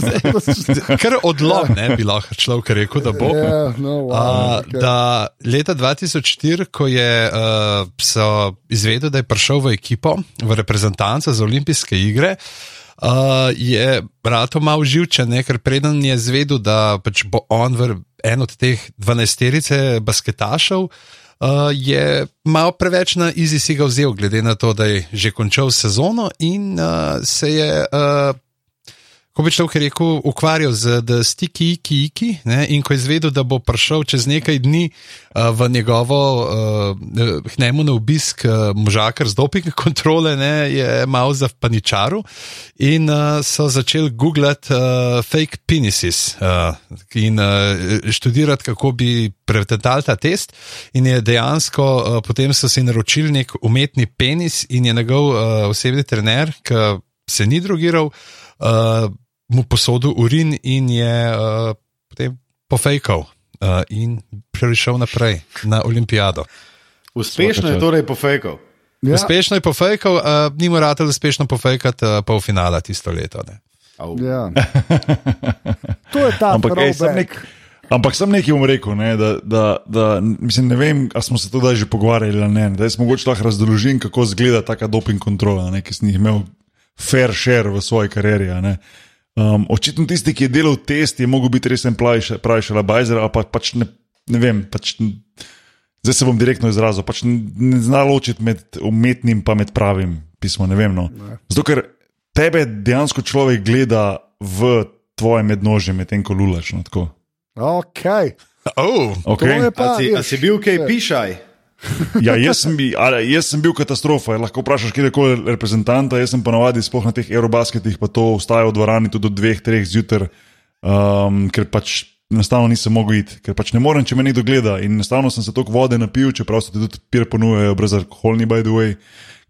kar odlom, ne bi lahko človek rekel, da bo. Yeah, no, wow, Uh, okay. da leta 2004, ko je uh, izvedel, da je prišel v ekipo, v reprezentanco za olimpijske igre, uh, je Rato malo živčen, ne? ker preden je zvedel, da pač bo on v en od teh dvanajsterice basketašev. Uh, je malo preveč na izi si ga vzel, glede na to, da je že končal sezono in uh, se je uh, ko bi človek rekel, ukvarjal z Sticky Iki Iki. Ne? In ko je izvedel, da bo prišel čez nekaj dni uh, v njegovo, uh, k njemu na obisk uh, možakar z doping kontrole, ne? je malo zapaničaru in uh, so začeli googlati uh, fake penises uh, in uh, študirati, kako bi pretentali ta test. In je dejansko, uh, potem so si naročili nek umetni penis in je njegov uh, osebni trener, ki se ni drogiral, uh, mu posodil urin in je uh, potem pofejkal uh, in prišel naprej na olimpijado. Uspešno je čast. torej pofejkal. Ja. Uspešno je pofejkal, uh, ni mu rad uspešno pofejkati uh, polfinala tisto leto. Ne. Ja. To je ta Ampak, ej, sem nek, ampak sem nekaj bom rekel, ne, da, da, da mislim, ne vem, ali smo se to že pogovarjali ali ne. Da jaz mogoče lahko razložim, kako izgleda taka doping kontrola, ne, ki sem jih imel fair share v svoji karieri. a ne. Um, očitno tisti, ki je delal test, je mogel biti resen pravi šalabajzer, ali pa pač ne, ne vem. Pač, Zdaj se bom direktno izrazil, pač ne zna ločiti med umetnim in med pravim pismom. Ne vem. No. Zato, ker tebe dejansko človek gleda v tvoje mednožje, medtem ko lulaš. No, tako. Okay. Oh, okay. je A pa, si, a si bil kaj pišaj? ja, jaz, sem bi, a, jaz sem bil katastrofa. Lahko vprašaš kjerkoli reprezentanta. Jaz sem ponavadi, sploh na teh aerobasketih, pa to vstaja v dvorani tudi do dveh, treh zjutraj, um, ker pač enostavno nisem mogel iti, ker pač ne morem, če me nekdo gleda. In enostavno sem se toliko vode napil, čeprav ti tudi pir ponujajo brezalkoholni, by the way,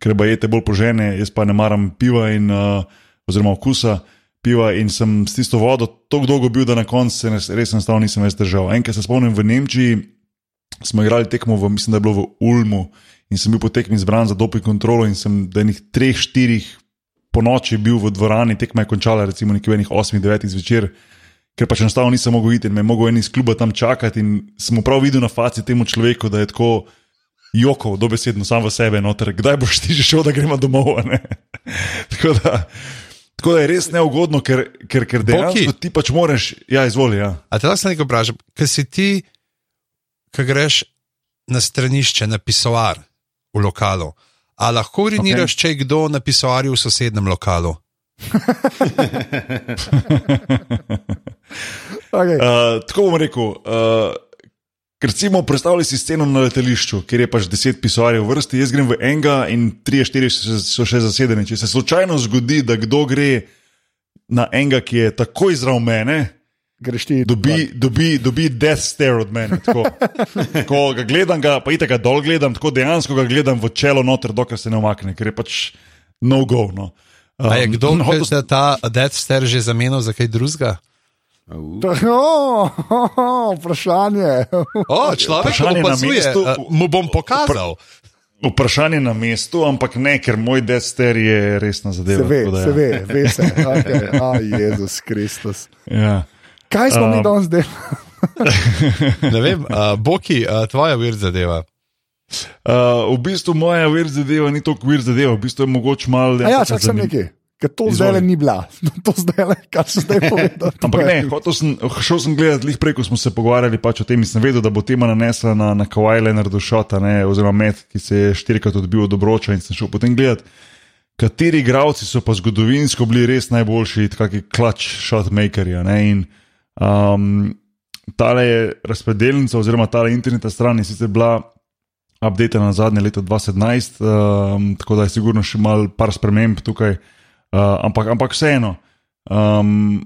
ker pa jete bolj požene, jaz pa ne maram piva in, uh, oziroma okusa. Piva in sem s tisto vodo tako dolgo bil, da na koncu se res enostavno nisem več držal. Enkrat se spomnim v Nemčiji, smo igrali tekmo, v, mislim, da je bilo v Ulmu in sem bil po tekmi izbran za doping kontrolo in sem do enih treh, štirih po noči bil v dvorani, tekma je končala recimo nekje v enih osmih, devetih zvečer, ker pač enostavno nisem mogel iti me je mogel en iz kluba tam čakati in sem prav videl na faci temu človeku, da je tako jokov, dobesedno sam v sebe, noter, kdaj boš ti že šel, da gremo domov. tako, da, tako da je res neugodno, ker, ker, ker dejansko ti pač moraš, ja, izvoli. Ja. A te lahko nekaj vprašam, ker si ti, ki greš na stranišče, na pisoar v lokalu, a lahko uriniraš, okay. če je kdo na pisoarju v sosednjem lokalu? okay. Uh, tako bom rekel. Uh, Recimo, predstavljaj si sceno na letališču, kjer je pač deset pisoarjev v vrsti, jaz grem v enega in tri, štiri so, še zasedeni. Če se slučajno zgodi, da kdo gre na enega, ki je takoj zraven mene, greš ti. dobi, dobi, dobi death stare od mene. Tako, tako ga gledam, ga, pa itek ga dol gledam, tako dejansko ga gledam v čelo noter, dokler se ne omakne, ker je pač no go. No. Um, A je kdo, no, hotel je ta Death Star že zamenil za kaj drugega? Oh, oh, vprašanje. O, človek, Vprašanje na mestu. a, mu bom pokazal. Vprašanje na mestu, ampak ne, ker moj dester je resna zadeva. Se ve, tako da ja. se ve, ve se. Okay. A, Jezus Kristus. Ja. Kaj smo um, mi danes delali? Ne vem, uh, Boki, uh, tvoja vir zadeva. Uh, v bistvu moja vir zadeva ni tako vir zadeva, v bistvu je mogoče malo. Ja, čak sem nekaj. Ker to zdaj ni bila, to zdaj, kar se zdaj povedal. Ampak ne, sem, šel sem gledati, lih prej, ko smo se pogovarjali pač o tem in sem vedel, da bo tema nanesla na, na Kawhi Leonardu šota, ne, oziroma met, ki se je štirikrat odbil od obroča in sem šel potem gledati, kateri igravci so pa zgodovinsko bili res najboljši, kakšni klač shotmakerji. a ne, In um, tale razpredelnica, oziroma tale internetna stran je sicer bila updated na zadnje leto 2017, um, tako da je sigurno še mal par sprememb tukaj, uh, ampak, ampak vseeno. Um,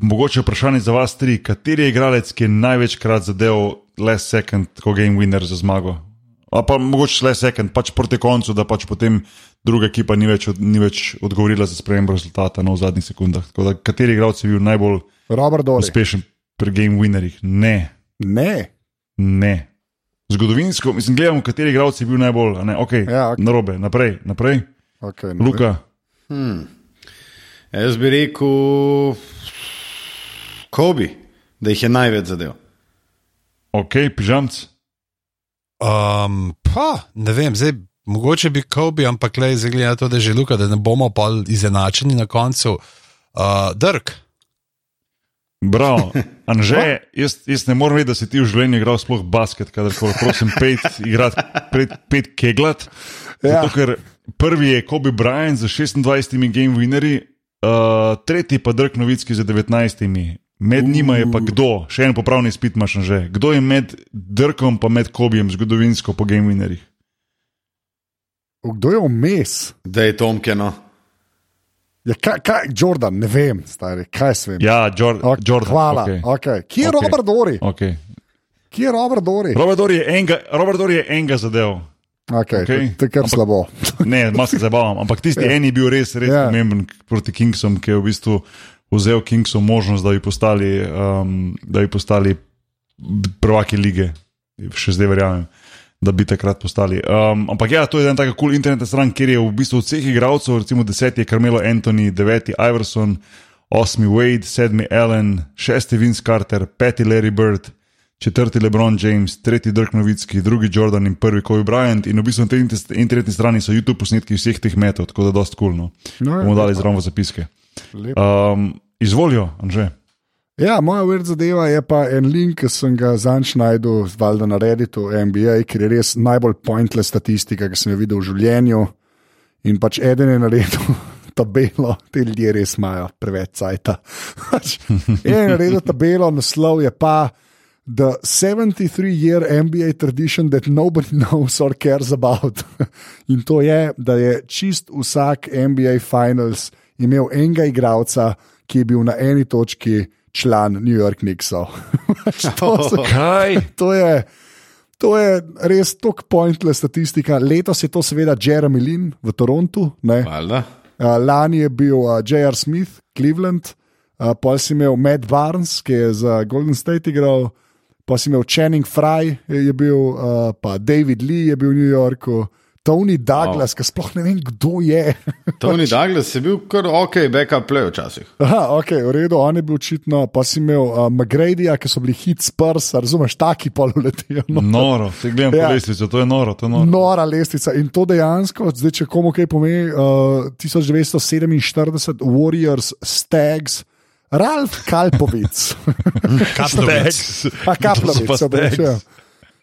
mogoče vprašanje za vas tri, kateri je igralec, ki je največkrat zadeval last second, ko game winner za zmago? Ali pa mogoče last second, pač proti koncu, da pač potem druga ekipa ni več, od, ni več odgovorila za spremembo rezultata no, v zadnjih sekundah. Tako da, kateri igralec je bil najbolj Robert Dori. uspešen pri game winnerjih? Ne. Ne. Ne. Zgodovinsko, mislim, gledamo, kateri igralec je bil najbolj, a ne, ok, Ja, ok. narobe, naprej, naprej. Okay, Luka, Jaz bi rekel, Kobi, da jih je največ zadev. ok, pižamc. Um, pa, ne vem, zdaj, mogoče bi Kobe, ampak le zgleda to, da je že luka, da ne bomo pa izenačeni na koncu. Uh, Drk, Bravo. Anže, jaz, jaz ne morem vedeti, da si ti v življenju igral sploh basket, kadar koli, prosim, pet, igrati, pet, pet keglat. Ja. Zato, ker prvi je Kobe Bryant z 26 game winnerji, uh, tretji pa Dirk Novitski z 19. Med njima je pa kdo, še en popravni spit imaš že. Kdo je med Dirkom in med Kobijem zgodovinsko po game winnerjih? Kdo je vmes? Da je Tomkeno. Ja, kaj, kaj, Jordan, ne vem, stari, kaj se vem. Ja, Jor Ok, Jordan. Hvala. Okay. Okay. Kje je Ok. Robert Dori? Okay. Kje je Robert Dori? Robert Dory je enega, Robert Dory je enega zadev. Okay, Okej. To je kar Ampak- slabo. Ne, malo se zabavam, ampak tisti Ja. en je bil res, res Ja. pomemben proti Kingsom, ki je v bistvu vzel Kingsom možnost, da bi postali, um, da bi postali prvaki lige. Še zdaj verjamem, da bi takrat postali. Um, ampak ja, to je ena taka kul cool internetna stran, kjer je v bistvu vseh igralcev, recimo deseti je Carmelo Anthony, deveti Iverson, osmi Wade, sedmi Allen, šesti Vince Carter, peti Larry Bird. Četrti LeBron James, tretji Dirk Novitski, drugi Jordan in prvi Kobe Bryant. In v bistvu na tej inter- internetni strani so YouTube posnetki vseh teh metod, tako da je dost kul. Cool, no. No, ja, Bomo dali zraven v zapiske. Lepo. Um, izvolijo, Anže. Ja, moja vrd zadeva je pa en link, ki sem ga zanč najdel, valjda na Redditu, NBA, ker je res najbolj pointless statistika, ki sem jo videl v življenju. In pač eden je naredil tabelo, te ljudje res imajo preveč cajta. Pač en je naredil tabelo, naslov je pa. The 73 year NBA tradition that nobody knows or cares about. In to je, da je čist vsak NBA Finals imel enega igralca, ki je bil na eni točki član New York Knicksov. to, se- Kaj? to, je, to je res tako pointless statistika. Letos je to seveda Jeremy Lin v Torontu, lani je bil J.R. Smith, Cleveland, pa si imel Matt Barnes, ki je za Golden State igral, pa si imel Channing Fry, je, bil, pa David Lee je bil v New Yorku, Tony Douglas, wow. ki sploh ne vem, kdo je. Tony Douglas je bil kar ok, backup play včasih. Aha, ok, v redu, on je bil očitno, pa si imel uh, McGradyja, ki so bili hit sprs, razumeš, taki poluletijo. No. Noro, te gledam po Ja. lestvici, to je noro. To je noro. Nora lestvica in to dejansko, zdaj, če komu kaj pomeni, uh, 1947 Warriors, Stags, Ralf Kalpovic, Kaplovic. Kaplovic, pa se opravičujem.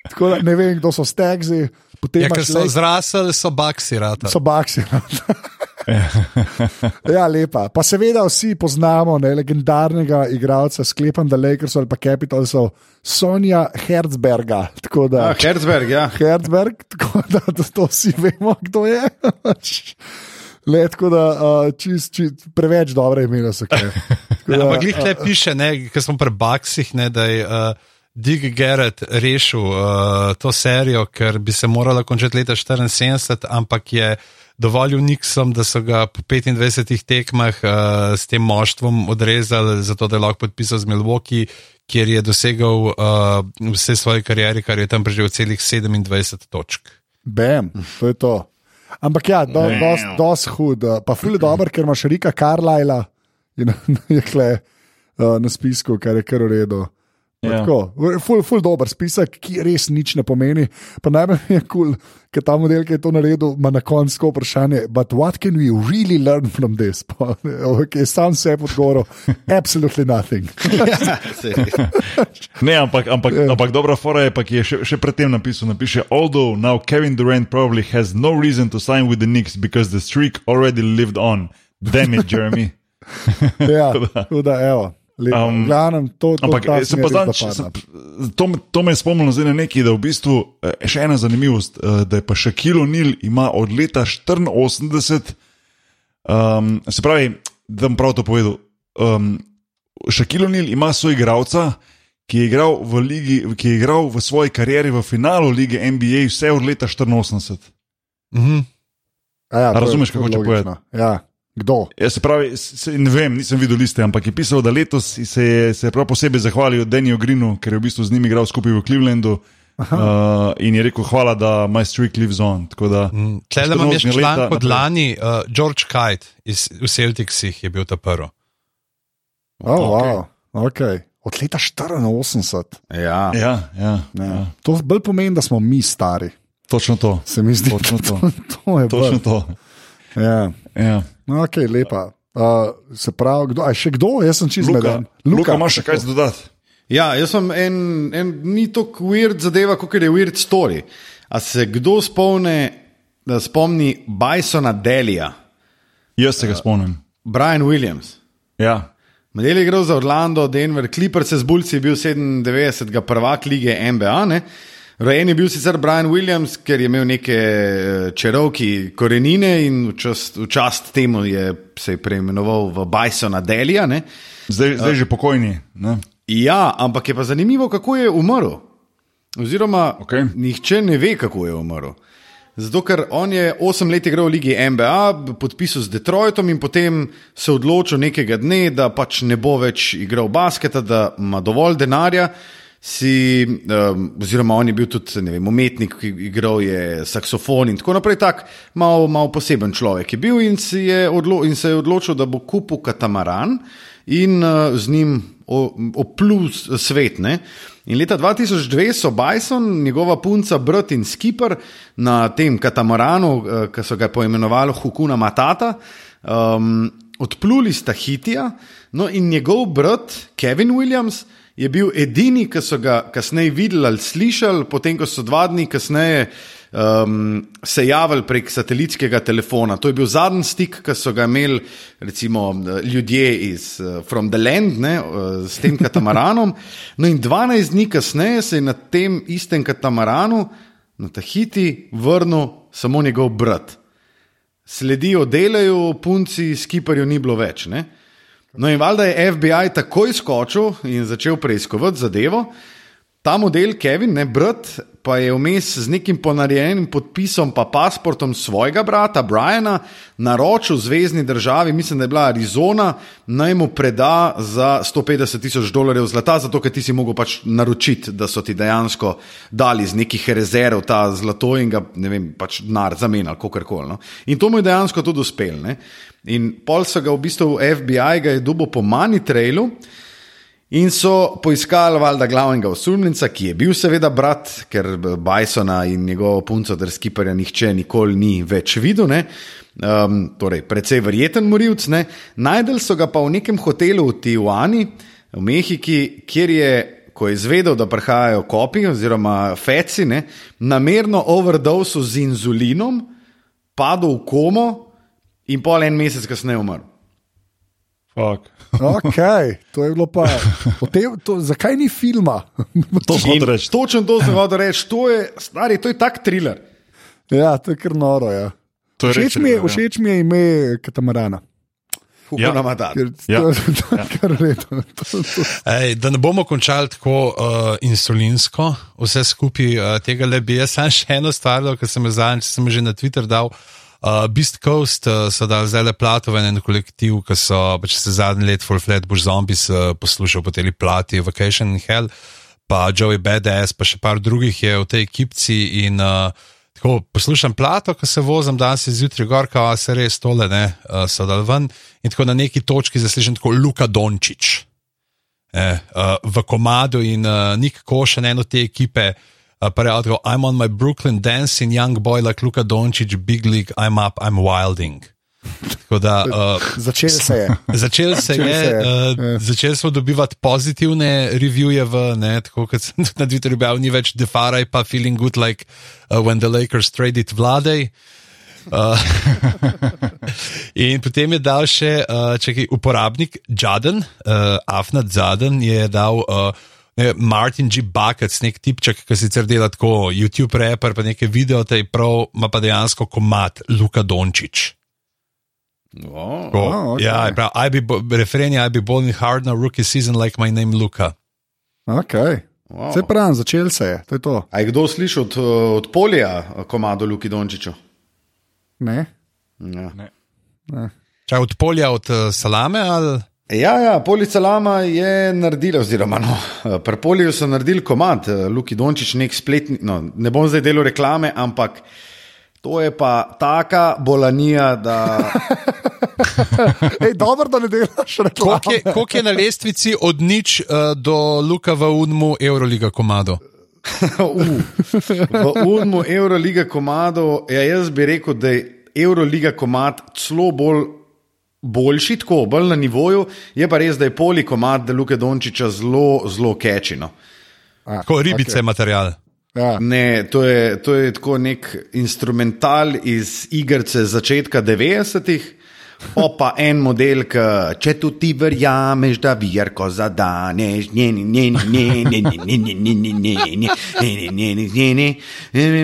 Tako da ne vem, kdo so Stagsi, potem Ja, ker so Lake- zrasli, so baksi rata. So baksi. ja, lepa. Pa seveda vsi poznamo ne, legendarnega igralca, sklepam, da Lakers ali pa Capitalsov, Sonja Herzberga. Tako da, Ah, Herzberg, ja. Herzberg, tako da to, to vsi vemo, kdo je. Le, tako da uh, čist, čist, preveč dobre imena so da, Ampak glih tle piše, ker smo pri baksih, ne, da je uh, Dig Garrett rešil uh, to serijo, ker bi se morala končati leta 74, ampak je dovolil Nixom, da so ga po 25 tekmah uh, s tem moštvom odrezali, zato da je lahko podpisal z Milwaukee, kjer je dosegal uh, vse svoje kariere, kar je tam preživel celih 27 točk. Bam, to je to. Ampak ja, do, dost, dost hud. uh, Pa ful je dober, ker imaš Rika Carlyla in je kle uh, na spisku, kar je kar v redu. Ja. Tako, ful, ful dober spisek, ki res nič ne pomeni. Pa najbolj je kul, cool, ker ta model, ki je to naredil, ima na koncu vprašanje, but what can we really learn from this? Pa, okay, sam se je podgoril, absolutely nothing. Ne, ampak, ampak, Ja. ampak dobra fora je, pa, ki je še, še predtem napisal. Napiše, although now Kevin Durant probably has no reason to sign with the Knicks because the streak already lived on. Damn it, Jeremy. ja, da, evo. Lepo. Um, Glavnem, to, to, Ampak eh, se pa je napadla. se, to, me- to me je spomnilo zdaj na nekaj, da v bistvu eh, še ena zanimivost, eh, da je pa še Kilo Nil ima od leta 84, um, se pravi, da bom prav to povedal. Um, Šakilo Nil ima svoj igralca, ki je igral v, ligi, ki je igral v svoji karieri v finalu lige NBA vse od leta 84. Mhm. A Ja, je- razumeš, je kako hoče logično. Ja, Kdo? Ja, se pravi, se, ne vem, nisem videl liste, ampak je pisal, da letos se je, se je prav posebej zahvalil Danielu Greenu, ker je v bistvu z njimi igral skupaj v Clevelandu. Uh, in je rekel, hvala, da my streak lives on. Mm, Tle imam še član pod lani, uh, George Kite iz Celticsih je bil ta prvi. Oh, okay. Wow. Okay. Od leta 84. Ja. Ja, ja, ja. Ja. To bolj pomeni, da smo mi stari. Točno to. Se mi zdi, Točno to. to, to je Točno bolj. to. Ja. Ja. No, ok, lepa. Uh, se pravi, kdo, še kdo? Jaz sem čist Luka, zmeden. Luka, imaš še kaj za dodati? Ja, jaz sem en, en ni tako weird zadeva, kot je weird story. A se kdo spomne, da spomni Bisona Delija, Jaz se ga spomnim. Brian Williams. Ja. Model je igral za Orlando, Denver, Clippers z Bulci, je bil 97. prvak lige NBA. Ne? Rojen je bil sicer Brian Williams, ker je imel neke eh, čarovki korenine in v čast, v čast temu je se je preimenoval v Bisona Delija. Ne? Zdaj, zdaj že pokojni. Ne? Ja, ampak je pa zanimivo, kako je umrl. Oziroma, Okej. nihče ne ve, kako je umrl. Zato, ker on je 8 let igral v Ligi NBA, podpisal z Detroitom in potem se odločil nekega dne, da pač ne bo več igral basketa, da ima dovolj denarja. Si, um, oziroma, on je bil tudi vem, umetnik, ki igral je saksofon in tako naprej. Tak malo, malo poseben človek je bil in, je odlo in se je odločil, da bo kupil katamaran in uh, z njim oplul svet. Ne? In leta 2002 so Bison, njegova punca, brat in skipper na tem katamaranu, eh, ki so ga poimenovali Hukuna Matata, um, odpluli z Tahitija, no in njegov brat Kevin Williams je bil edini, ki so ga kasneje videli ali slišali, potem ko so dva dni kasneje um, se javili prek satelitskega telefona. To je bil zadnji stik, ki so ga imeli recimo, ljudje iz uh, From the Land ne, uh, s tem katamaranom. No in 12 dni kasneje se je na tem istem katamaranu na Tahiti vrnil samo njegov brat. Sledijo delajo, punci, skiperju ni bilo več. Ne? No in valjda je FBI takoj skočil in začel preiskovati zadevo. Ta model, Kevin, ne brat, pa je vmes z nekim ponarejenim podpisom, pa pasportom svojega brata Briana, naročil zvezdni državi, mislim, da je bila Arizona, naj mu preda za 150 tisoč dolarjev zlata, zato ker ti si mogel pač naročiti, da so ti dejansko dali iz nekih rezerv ta zlato in ga, ne vem, pač denar zamenjali, kako koli. No. In to mu je dejansko tudi uspelo. In pol so ga v bistvu FBI ga je dubo po Money Trailu. In so poiskali valjda glavnega osumljenca, ki je bil seveda brat, ker Bisona in njegovo punco ter skiperja nihče nikoli ni več videl. ne. Um, torej, precej verjeten morilc. ne. Najdel so ga pa v nekem hotelu v Tijuani, v Mehiki, kjer je, ko je izvedel, da prihajajo kopi oziroma feci, ne, namerno overdose z inzulinom, padel v komo in pol en mesec kasneje umrl. Fuck. Ok, to je bilo pa. Tem, to, zakaj ni filma? To In hotel reči. Točno to sem hotel reči, to je, stari, to je tak thriller. ja, to je kar noro. Ja. Je Všeč, res mi je, ja. všeč mi je ime katamarana. Ja. Hukuna Matata. Ker, Ja. to, je kar redo. To, to. Ej, da ne bomo končali tako uh, insulinsko, vse skupaj uh, tega le bi jaz samo še eno stvar, dal, ker sem jo zadnjič sem že na Twitter dal. Uh, Beast Coast uh, so dali zdaj le platoven en kolektiv, ki so pač se zadnji let Full Flat Bush Zombies uh, poslušal po tej plati Vacation in Hell, pa Joey Badass, pa še par drugih je v tej ekipci in uh, tako poslušam plato, ko se vozim danes zjutraj gor, kao se res tole ne, uh, so dal ven in tako na neki točki zaslišim tako Luka Dončić eh, uh, v komadu in uh, Nik Košen, eno te ekipe, uh, pa reče: I'm on my Brooklyn dancing, young boy like Luka Dončić, big league, I'm up, I'm wilding. Tako da uh, Začel se je. začel se Začel je, se je, uh, začeli smo dobivati pozitivne revije, v, ne, tako kot sem tudi na Twitterju objavil, ni več defaraj, pa feeling good like uh, when the Lakers traded Vladej. Uh, in potem je dal še uh, čekaj, uporabnik Jaden, uh, Afnat Zaden je dal. Uh, Ne, Martin G. Bucket, nek tipček, ki sicer dela tako YouTube raper, pa nekaj video, te prav, ima pa dejansko komat Luka Dončić. Oh. Tako, Ah, ok. Ja, prav, I be, referen je, I be bowling hard na rookie season like my name Luka. Okay. Wow. Se pravi, začel se je. To je to. A je kdo slišal od, od polja komado Luki Dončiču? Ne? Ja. Ne. Ne. Čaj od polja, od uh, salame ali. Ja, ja, Polica Lama je naredila, oziroma no, pri Poliju so naredili komad, Luki Dončić, nek spletni, no, ne bom zdaj delal reklame, ampak to je pa taka bolanija, da. Ej, dobro, da ne delaš reklame. Koliko je, koliko je na lestvici od nič uh, do Luka v Unmu Euroliga komado? uh, v Unmu Euroliga komado, ja, jaz bi rekel, da je Euroliga komad celo bolj boljši, tako bolj na nivoju, je pa res, da je polikomat, da Luke Dončiča zelo, zelo kečino. Kot ribice, okay. material. Ja. Ne, to je, to je tako nek instrumental iz igrice začetka 90-ih. Opa, en model, ki, če tu ti verjameš, da virko zadaneš, njeni, njeni, njeni, njeni, njeni, njeni, njeni, njeni,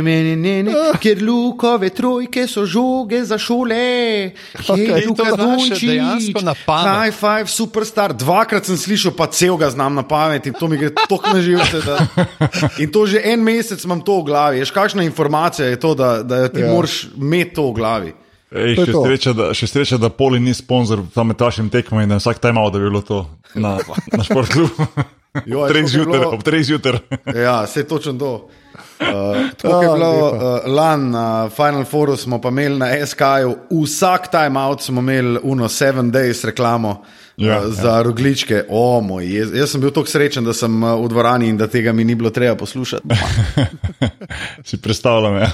njeni, njeni, ker lukove trojke so žoge za šole. Dejansko na pamet. High five, superstar. Dvakrat sem slišal, pa cel ga znam na pamet in to mi gre tako na živce. Da... In to že en mesec imam to v glavi. Ješ, kakšna informacija je to, da, da ti ja. moraš imeti to v glavi? Ej, še, sreča, da, še sreča, da Poli ni sponzor tam med vašim tekmom in da vsak taj malo, da bi bilo to na, na športklubu. Ob treh zjutraj. ja, se točno to. Uh, tako je bilo uh, lani na Final Fouru, smo pa imeli na SK-ju, vsak time out smo imeli uno 7 days reklamo. Ja, za ja. rogličke, o moj, jaz, jaz sem bil tako srečen, da sem uh, v dvorani in da tega mi ni bilo treba poslušati. si predstavljam, ja.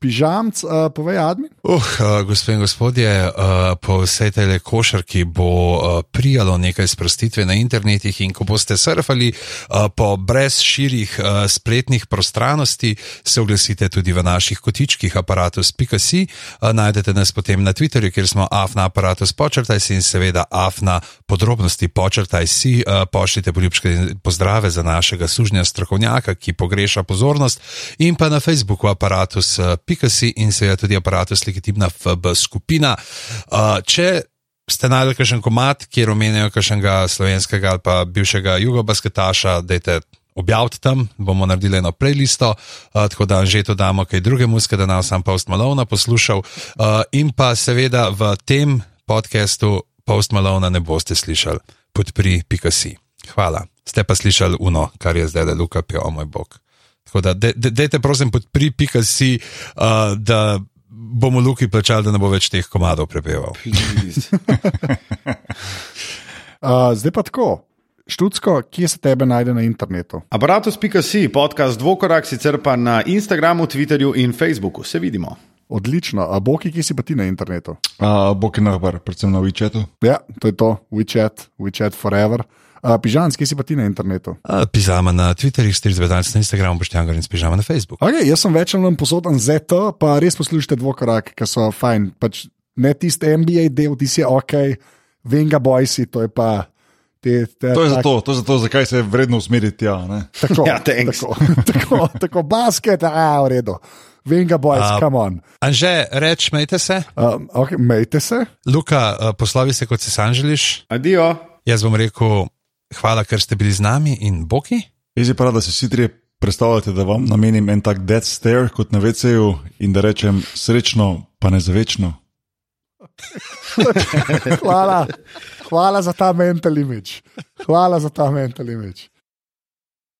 Pižamc, uh, povej, Admi. Uh, uh, gospe in gospodje, uh, po vsej tej košarki bo uh, prijalo nekaj sprostitve na internetih in ko boste surfali uh, po brez širih uh, spletnih prostranosti, se oglasite tudi v naših kotičkih aparatus.si. Uh, najdete nas potem na Twitterju, kjer smo afna aparatus počrtaj si in seveda afna podrobnosti počrtaj si, uh, pošljite poljubske pozdrave za našega sužnja strokovnjaka, ki pogreša pozornost, in pa na Facebooku aparatus.si in seveda tudi aparatus legitimna FB skupina. Uh, če ste najdel kakšen komat, kjer omenjajo kakšnega slovenskega ali pa bivšega jugobasketaša, dajte. Objavite tam, bomo naredili eno playlisto, uh, tako da že to damo kaj druge muske, da nas sam Post Malone poslušal. Uh, in pa seveda v tem podkastu Post Malone ne boste slišali, podpri Pikasi. Hvala. Ste pa slišali uno, kar je zdaj, da Luka pije, o moj bog. Tako da, dejte, de, de prosim, podpri Pikasi, uh, da bomo Luki plačali, da ne bo več teh komadov prepeval. uh, zdaj pa tako. Študsko, kje se tebe najde na internetu? Aparatus.si, podcast Dvokorak, sicer pa na Instagramu, Twitterju in Facebooku. Se vidimo. Odlično. A Boki, ki si pa ti na internetu? Uh, Boki nahbar, predvsem na WeChatu. Ja, to je to, WeChat, WeChat forever. Uh, pižam, ki si pa ti na internetu? Uh, pižama na Twitterju, stric vedalc na Instagramu, poštjanga in pižama na Facebooku. Okay, jaz sem več ali manj posodan ZT, pa res poslušajte dvokorak, ki so fajn. Pač ne tisti NBA del, ti si ok, venga bojsi, to je pa. Te, te, to je zato, to je zato, zakaj se je vredno usmeriti. Ja, tako, ja, tako, tako, tako basket, a v redu. Venga, boys, uh, come on. Anže, reč, mejte se. Uh, okay, mejte se. Luka, uh, poslovi se, kot si sam želiš. Adijo. Jaz bom rekel, hvala, ker ste bili z nami in boki. Jaz je prav, da se vsi trije predstavljate, da vam namenim en tak dead stare kot na VC-ju in da rečem srečno, pa ne za večno. hvala. Hvala za ta mental image. Hvala za ta mental image.